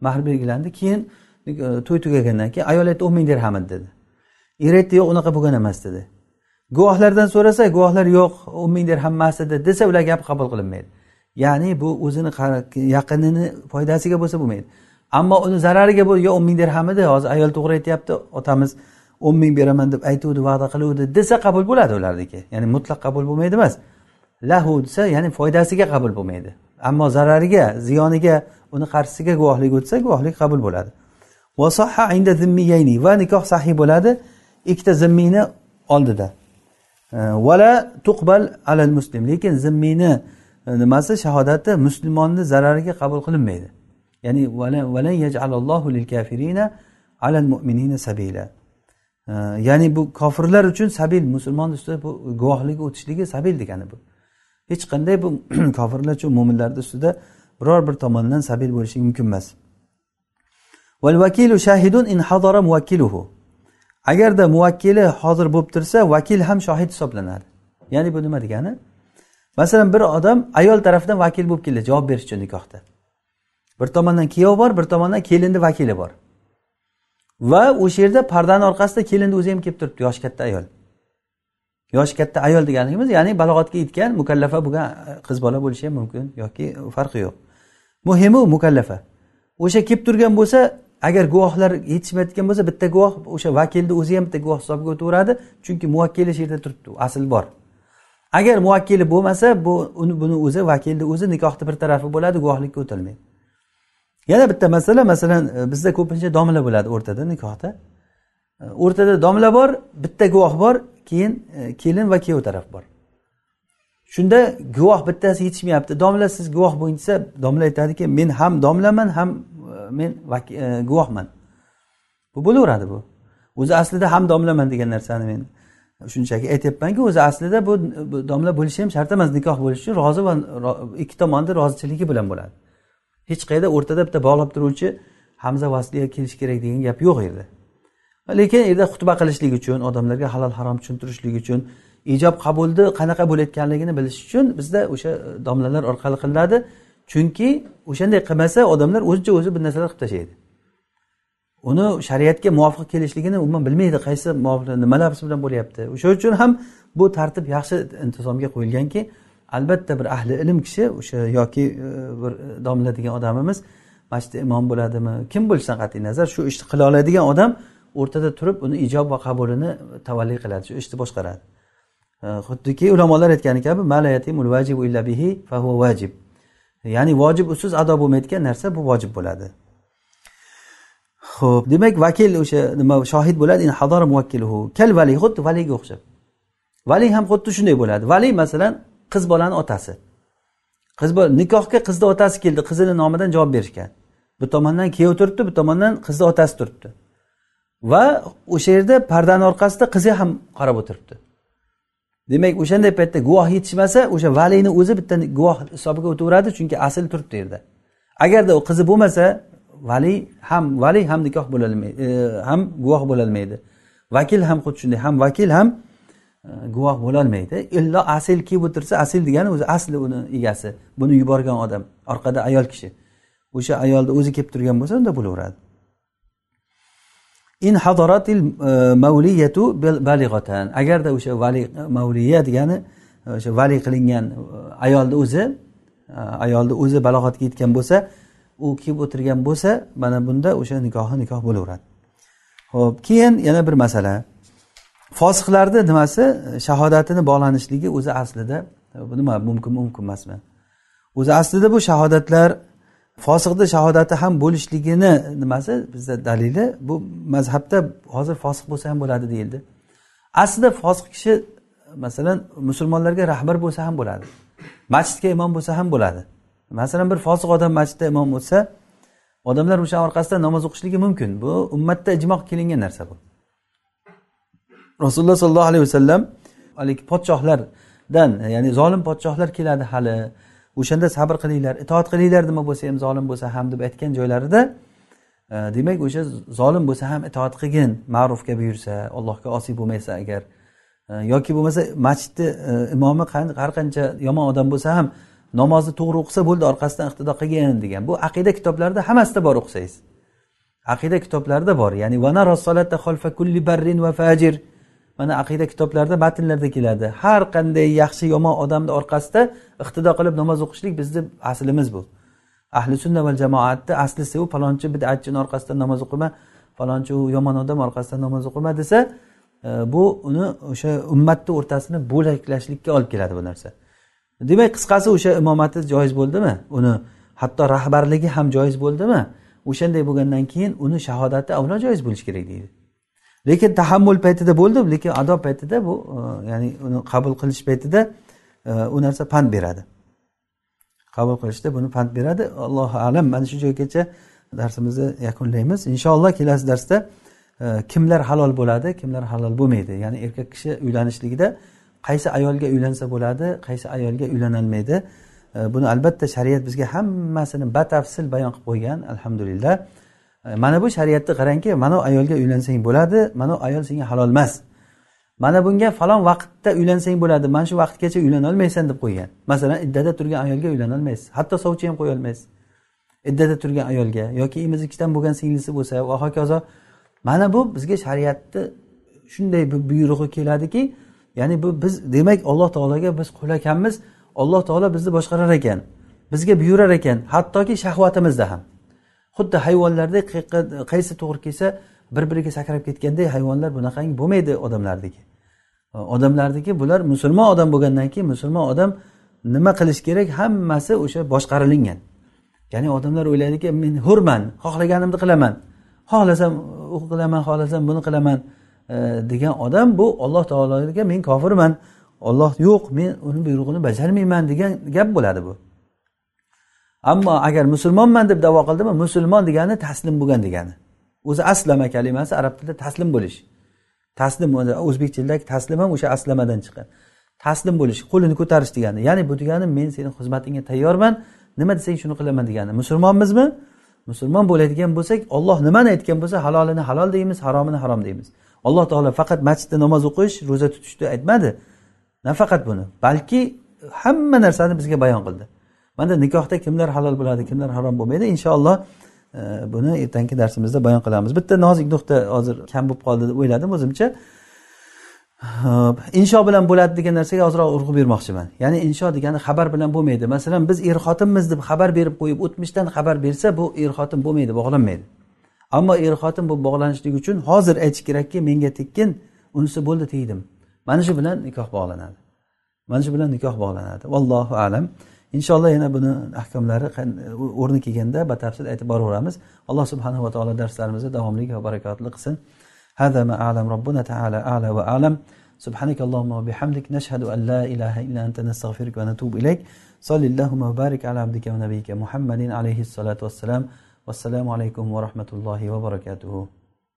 Mahr belgilandi keyin e, to'y tugagandan keyin ayol aytdi o'n ming dirham dedi. Er aytdi yo'q unaqa bo'lgan emas dedi. Guvohlardan so'rasa guvohlar yo'q o'n ming dirham emas edi desa ular gapi qabul qilinmaydi. Ya'ni bu o'zini yaqinini foydasiga bo'lsa bo'lmaydi. Ammo uni zarariga bu yo o'n ming dirham edi hozir ayol to'g'ri aytyapti otamiz o'n ming beraman deb aytuvdi va'da qiluvdi desa qabul bo'ladi ularniki. Ya'ni mutlaq qabul bo'lmaydi emas. Lahu desa ya'ni foydasiga qabul bo'lmaydi. Ammo zarariga ziyoniga uni qarshisiga guvohlik o'tsa guvohlik qabul bo'ladi. Va nikoh sahiy bo'ladi. Ikkita zimmiyni oldida. Vala tuqbal alal muslim. Lekin zimmiyni e, nimasi shahodati musulmonni zarariga qabul qilinmaydi. Ya'ni valan yajalallohu lil kafirina alal mu'minina sabila. Ya'ni bu kofirlar uchun sabil musulmon ustida bu guvohligi o'tishligi sabil degani bu. Hech qanday bu kofirlar uchun mo'minlarni ustida biror bir tomondan sabil bo'lishi mumkin emas. Val vakilu shahidun in hadara muvakkiluhu agarda muvakkili hozir bo'lib tursa vakil ham shohid hisoblanadi. Ya'ni bu nima degani? Masalan bir odam ayol tarafidan vakil bo'lib keldi javob berish uchun nikohda. Bir tomondan kuyov bor bir tomondan kelinni vakili bor. Va o'sha yerda pardani orqasida kelinni o'zi ham kelib turibdi yoshi katta ayol. Yoshi katta ayol deganimiz ya'ni balog'atga yetgan mukallafa bo'lgan e, qiz bola bo'lishi ham mumkin yoki farqi yo'q. Muhimi u mukallafa. O'sha kelib turgan bo'lsa agar guvohlar yetishmayotgan bo'lsa bitta guvoh o'sha vakilni o'zi ham bitta guvoh hisobiga o'taveradi chunki muvakkili shu yerda turibdi asl bor. Agar muvakkili bo'lmasa bu uni buni o'zi vakilni o'zi nikohni bir tarafi bo'ladi guvohlikka o'tilmaydi. Yana bitta masala masalan e, bizda ko'pincha domla bo'ladi o'rtada nikohda. E, o'rtada domla bor bitta guvoh bor keyin e, kelin va kuyov taraf bor. Shunda guvoh bittasi yetishmayapti. Domla siz guvoh bo'ling desa domla aytadiki men ham domlaman ham men e, guvohman. Bu bo'laveradi bu. O'zi aslida ham domlaman degan narsani men shunchaki aytyapmanki o'zi aslida bu domla bo'lishi ham shart emas. Nikoh bo'lishi uchun rozi va ikki tomonni roziligi bilan bo'ladi. Hech qayerda o'rtada bitta bog'lab turuvchi hamza vasliga kelish kerak degan gap yo'q u yerda. Lekin yerda xutba qilishlik uchun odamlarga halol harom tushuntirishlik uchun ijob qabulni qanaqa bo'layotganligini bilish uchun bizda o'sha domlalar orqali qilinadi. Chunki o'shanday qilmasa odamlar o'zicha o'zi bir narsalar qilib tashlaydi. Uni shariatga muvofiq kelishligini umuman bilmaydi qaysi nima bilan bo'lyapti. O'sha uchun ham bu tartib yaxshi intizomga qo'yilganki albatta bir ahli ilm kishi o'sha yoki e, bir domla degan odamimiz masjidda imom bo'ladimi kim bo'lsa qat'iy nazar shu ishni qila oladigan odam o'rtada turib uni ijob va qabulini tavalliy qiladi shu ishni boshqaradi. E, xuddiki ulamolar aytgani kabi vajib ya'ni vojib usiz ado bo'lmaydigan narsa bu vojib bo'ladi. Ho'p demak vakil o'sha nima shohid bo'ladi kal vali xuddi valiga o'xshab. Vali ham xuddi shunday bo'ladi. Vali masalan qiz bolani otasi. Qiz bola nikohga qizni otasi keldi qizini nomidan javob berishgan. Bir tomondan kuyov turibdi bir tomondan qizni otasi turibdi. Va o'sha yerda pardani orqasida qizi ham qarab o'tiribdi. Demak o'shanday paytda guvoh yetishmasa o'sha valini o'zi bitta guvoh hisobiga o'taveradi chunki asl turibdi yerda. Agarda u qizi bo'lmasa vali ham vali ham nikoh bo'lolmaydi e, ham guvoh bo'lolmaydi vakil ham xuddi shunday ham vakil ham e, guvoh bo'lolmaydi illo asil kelib o'tirsa asil degani o'zi asli uni egasi buni yuborgan odam orqada ayol kishi. O'sha ayolni o'zi kelib turgan bo'lsa unda bo'laveradi. In hadoratil e, mavliyatu balig'atan. Agarda o'sha vali mavliya degani e, o'sha vali qilingan e, ayolni o'zi ayolni o'zi balog'atga yetgan bo'lsa u kelib o'tirgan bo'lsa mana bunda o'sha nikohi nikoh bo'laveradi. Ho'p keyin yana bir masala. Fosiqlarni nimasi? Shahodatini bog'lanishligi o'zi aslida nima mumkin mumkin emasmi? O'zi aslida bu shahodatlar fosiqni shahodati ham bo'lishligini nimasi? Bizda dalili bu mazhabda hozir fosiq bo'lsa ham bo'ladi deyildi. Aslida fosiq kishi masalan musulmonlarga rahbar bo'lsa ham bo'ladi. Masjidga imom bo'lsa ham bo'ladi. Masalan bir fosiq odam masjidda imom bo'lsa odamlar o'sha orqasidan namoz o'qishligi mumkin. Bu ummatda ijmo qilingan narsa bu. Rasululloh sollallohu alayhi vasallam haligi podshohlardan ya'ni zolim podshohlar keladi hali. O'shanda sabr qilinglar. Itoat qilinglar nima bo'lsa ham zolim bo'lsa ham deb aytgan joylarida e, demak o'sha zolim bo'lsa ham itoat qilgin. Ma'rufga buyursa allohga osiy bo'lmaysa agar. E, yoki bo'lmasa masjidni e, imomi har qancha yomon odam bo'lsa ham namozni to'g'ri o'qisa bo'ldi orqasidan iqtido qilgin degan. Bu aqida kitoblarida hammasida bor o'qisangiz. Aqida kitoblarida bor. Ya'ni va fajir. Mana aqida kitoblarida matnlarda keladi. Har qanday yaxshi yomon odamni orqasida iqtido qilib namoz o'qishlik bizni aslimiz bu. Ahli sunna va jamoatni aslisi u falonchi bidatchini orqasidan namoz o'qima falonchi u yomon odam orqasidan namoz o'qima desa e, bu uni o'sha ummatni o'rtasini bo'laklashlikka olib keladi bu narsa. Demak qisqasi o'sha imomati joiz bo'ldimi? Uni hatto rahbarligi ham joiz bo'ldimi? O'shanday bo'lgandan keyin uni shahodati avvalo joiz bo'lishi kerak deydi. Lekin tahammul paytida bo'ldi lekin ado paytida bu e, ya'ni uni qabul qilish paytida e, u narsa pand beradi. Qabul qilishda buni pand beradi. Allohu alam. Mana shu joygacha darsimizni yakunlaymiz. Inshaalloh kelasi darsda e, kimlar halol bo'ladi kimlar halol bo'lmaydi. Ya'ni erkak kishi uylanishligida qaysi ayolga uylansa bo'ladi qaysi ayolga uylanolmaydi? Buni albatta shariat bizga hammasini batafsil bayon qilib qo'ygan alhamdulillah. Mana bu shariatni qarangki mana ayolga uylansang bo'ladi mana ayol senga halol emas. Mana bunga falon vaqtda uylansang bo'ladi mana shu vaqtgacha uylanolmaysan deb qo'ygan. Masalan iddada turgan ayolga uylanolmaysiz hatto sovchi ham qo'ya olmaysiz iddada turgan ayolga yoki emizikdan bo'lgan singlisi bo'lsa va hokazo mana bu bizga shariatni shunday bir buyrug'i keladiki ya'ni bu biz demak alloh taologa biz qul ekanmiz alloh taolo bizni boshqarar ekan bizga buyurar ekan hattoki shahvatimizda ham. Xuddi hayvonlarda qaysi to'g'ri kelsa bir biriga sakrab ketganday hayvonlar bunaqangi bo'lmaydi odamlardagi. Odamlarniki bular musulmon odam bo'lgandan keyin musulmon odam nima qilish kerak? Hammasi o'sha boshqarilingan. Ya'ni odamlar o'ylaydiki men hurman xohlaganimni qilaman. Xohlasam u qilaman xohlasam buni qilaman e, degan odam bu olloh taologa men kofirman. Olloh yo'q men uni buyrug'ini bajarmayman degan gap bo'ladi bu. Ammo agar musulmonman deb davo qildimi? Musulmon degani taslim bo'lgan degani. O'zi aslama kalimasi arab tilida taslim bo'lish. Taslim o'zbek tilidagi taslim ham o'sha aslamadan chiqqan. Taslim bo'lish qo'lini ko'tarish degani. Ya'ni bu degani men seni xizmatingga tayyorman nima desang shuni qilaman degani. Musulmonmizmi? Musulmon bo'ladigan bo'lsak olloh nimani aytgan bo'lsa halolini halol deymiz haromini harom deymiz. Alloh taolo faqat masjidda namoz o'qish ro'za tutishni aytmadi. Nafaqat buni balki hamma narsani bizga bayon qildi. Mana nikohda kimlar halol bo'ladi kimlar harom bo'lmaydi. Inshaalloh e, buni ertangi darsimizda bayon qilamiz. Bitta nozik nuqta hozir kam bo'lib qoldi deb o'yladim o'zimcha. Insho bilan bo'ladi degan narsaga ozroq urg'u bermoqchiman. Ya'ni insho degani xabar bilan bo'lmaydi. Masalan biz er xotinmiz deb xabar berib qo'yib o'tmishdan xabar bersa bu er xotin bo'lmaydi bog'lanmaydi. Ammo er xotin bu bog'lanishlik uchun hozir aytish kerakki menga tekkin unisi bo'ldi tegdim mana shu bilan nikoh bog'lanadi. Mana shu bilan nikoh bog'lanadi. Vallohu alam. inshaalloh yana buni ahkomlari o'rni kelganda batafsil aytib boraveramiz alloh subhanava taolo darslarimizni davomli va barakotli qilsin هذا ما أعلم ربنا تعالى أعلى وأعلم سبحانك اللهم وبحمدك نشهد أن لا إله إلا أنت نستغفرك ونتوب إليك صل اللهم وبارك على عبدك ونبيك محمد عليه الصلاة والسلام والسلام عليكم ورحمة الله وبركاته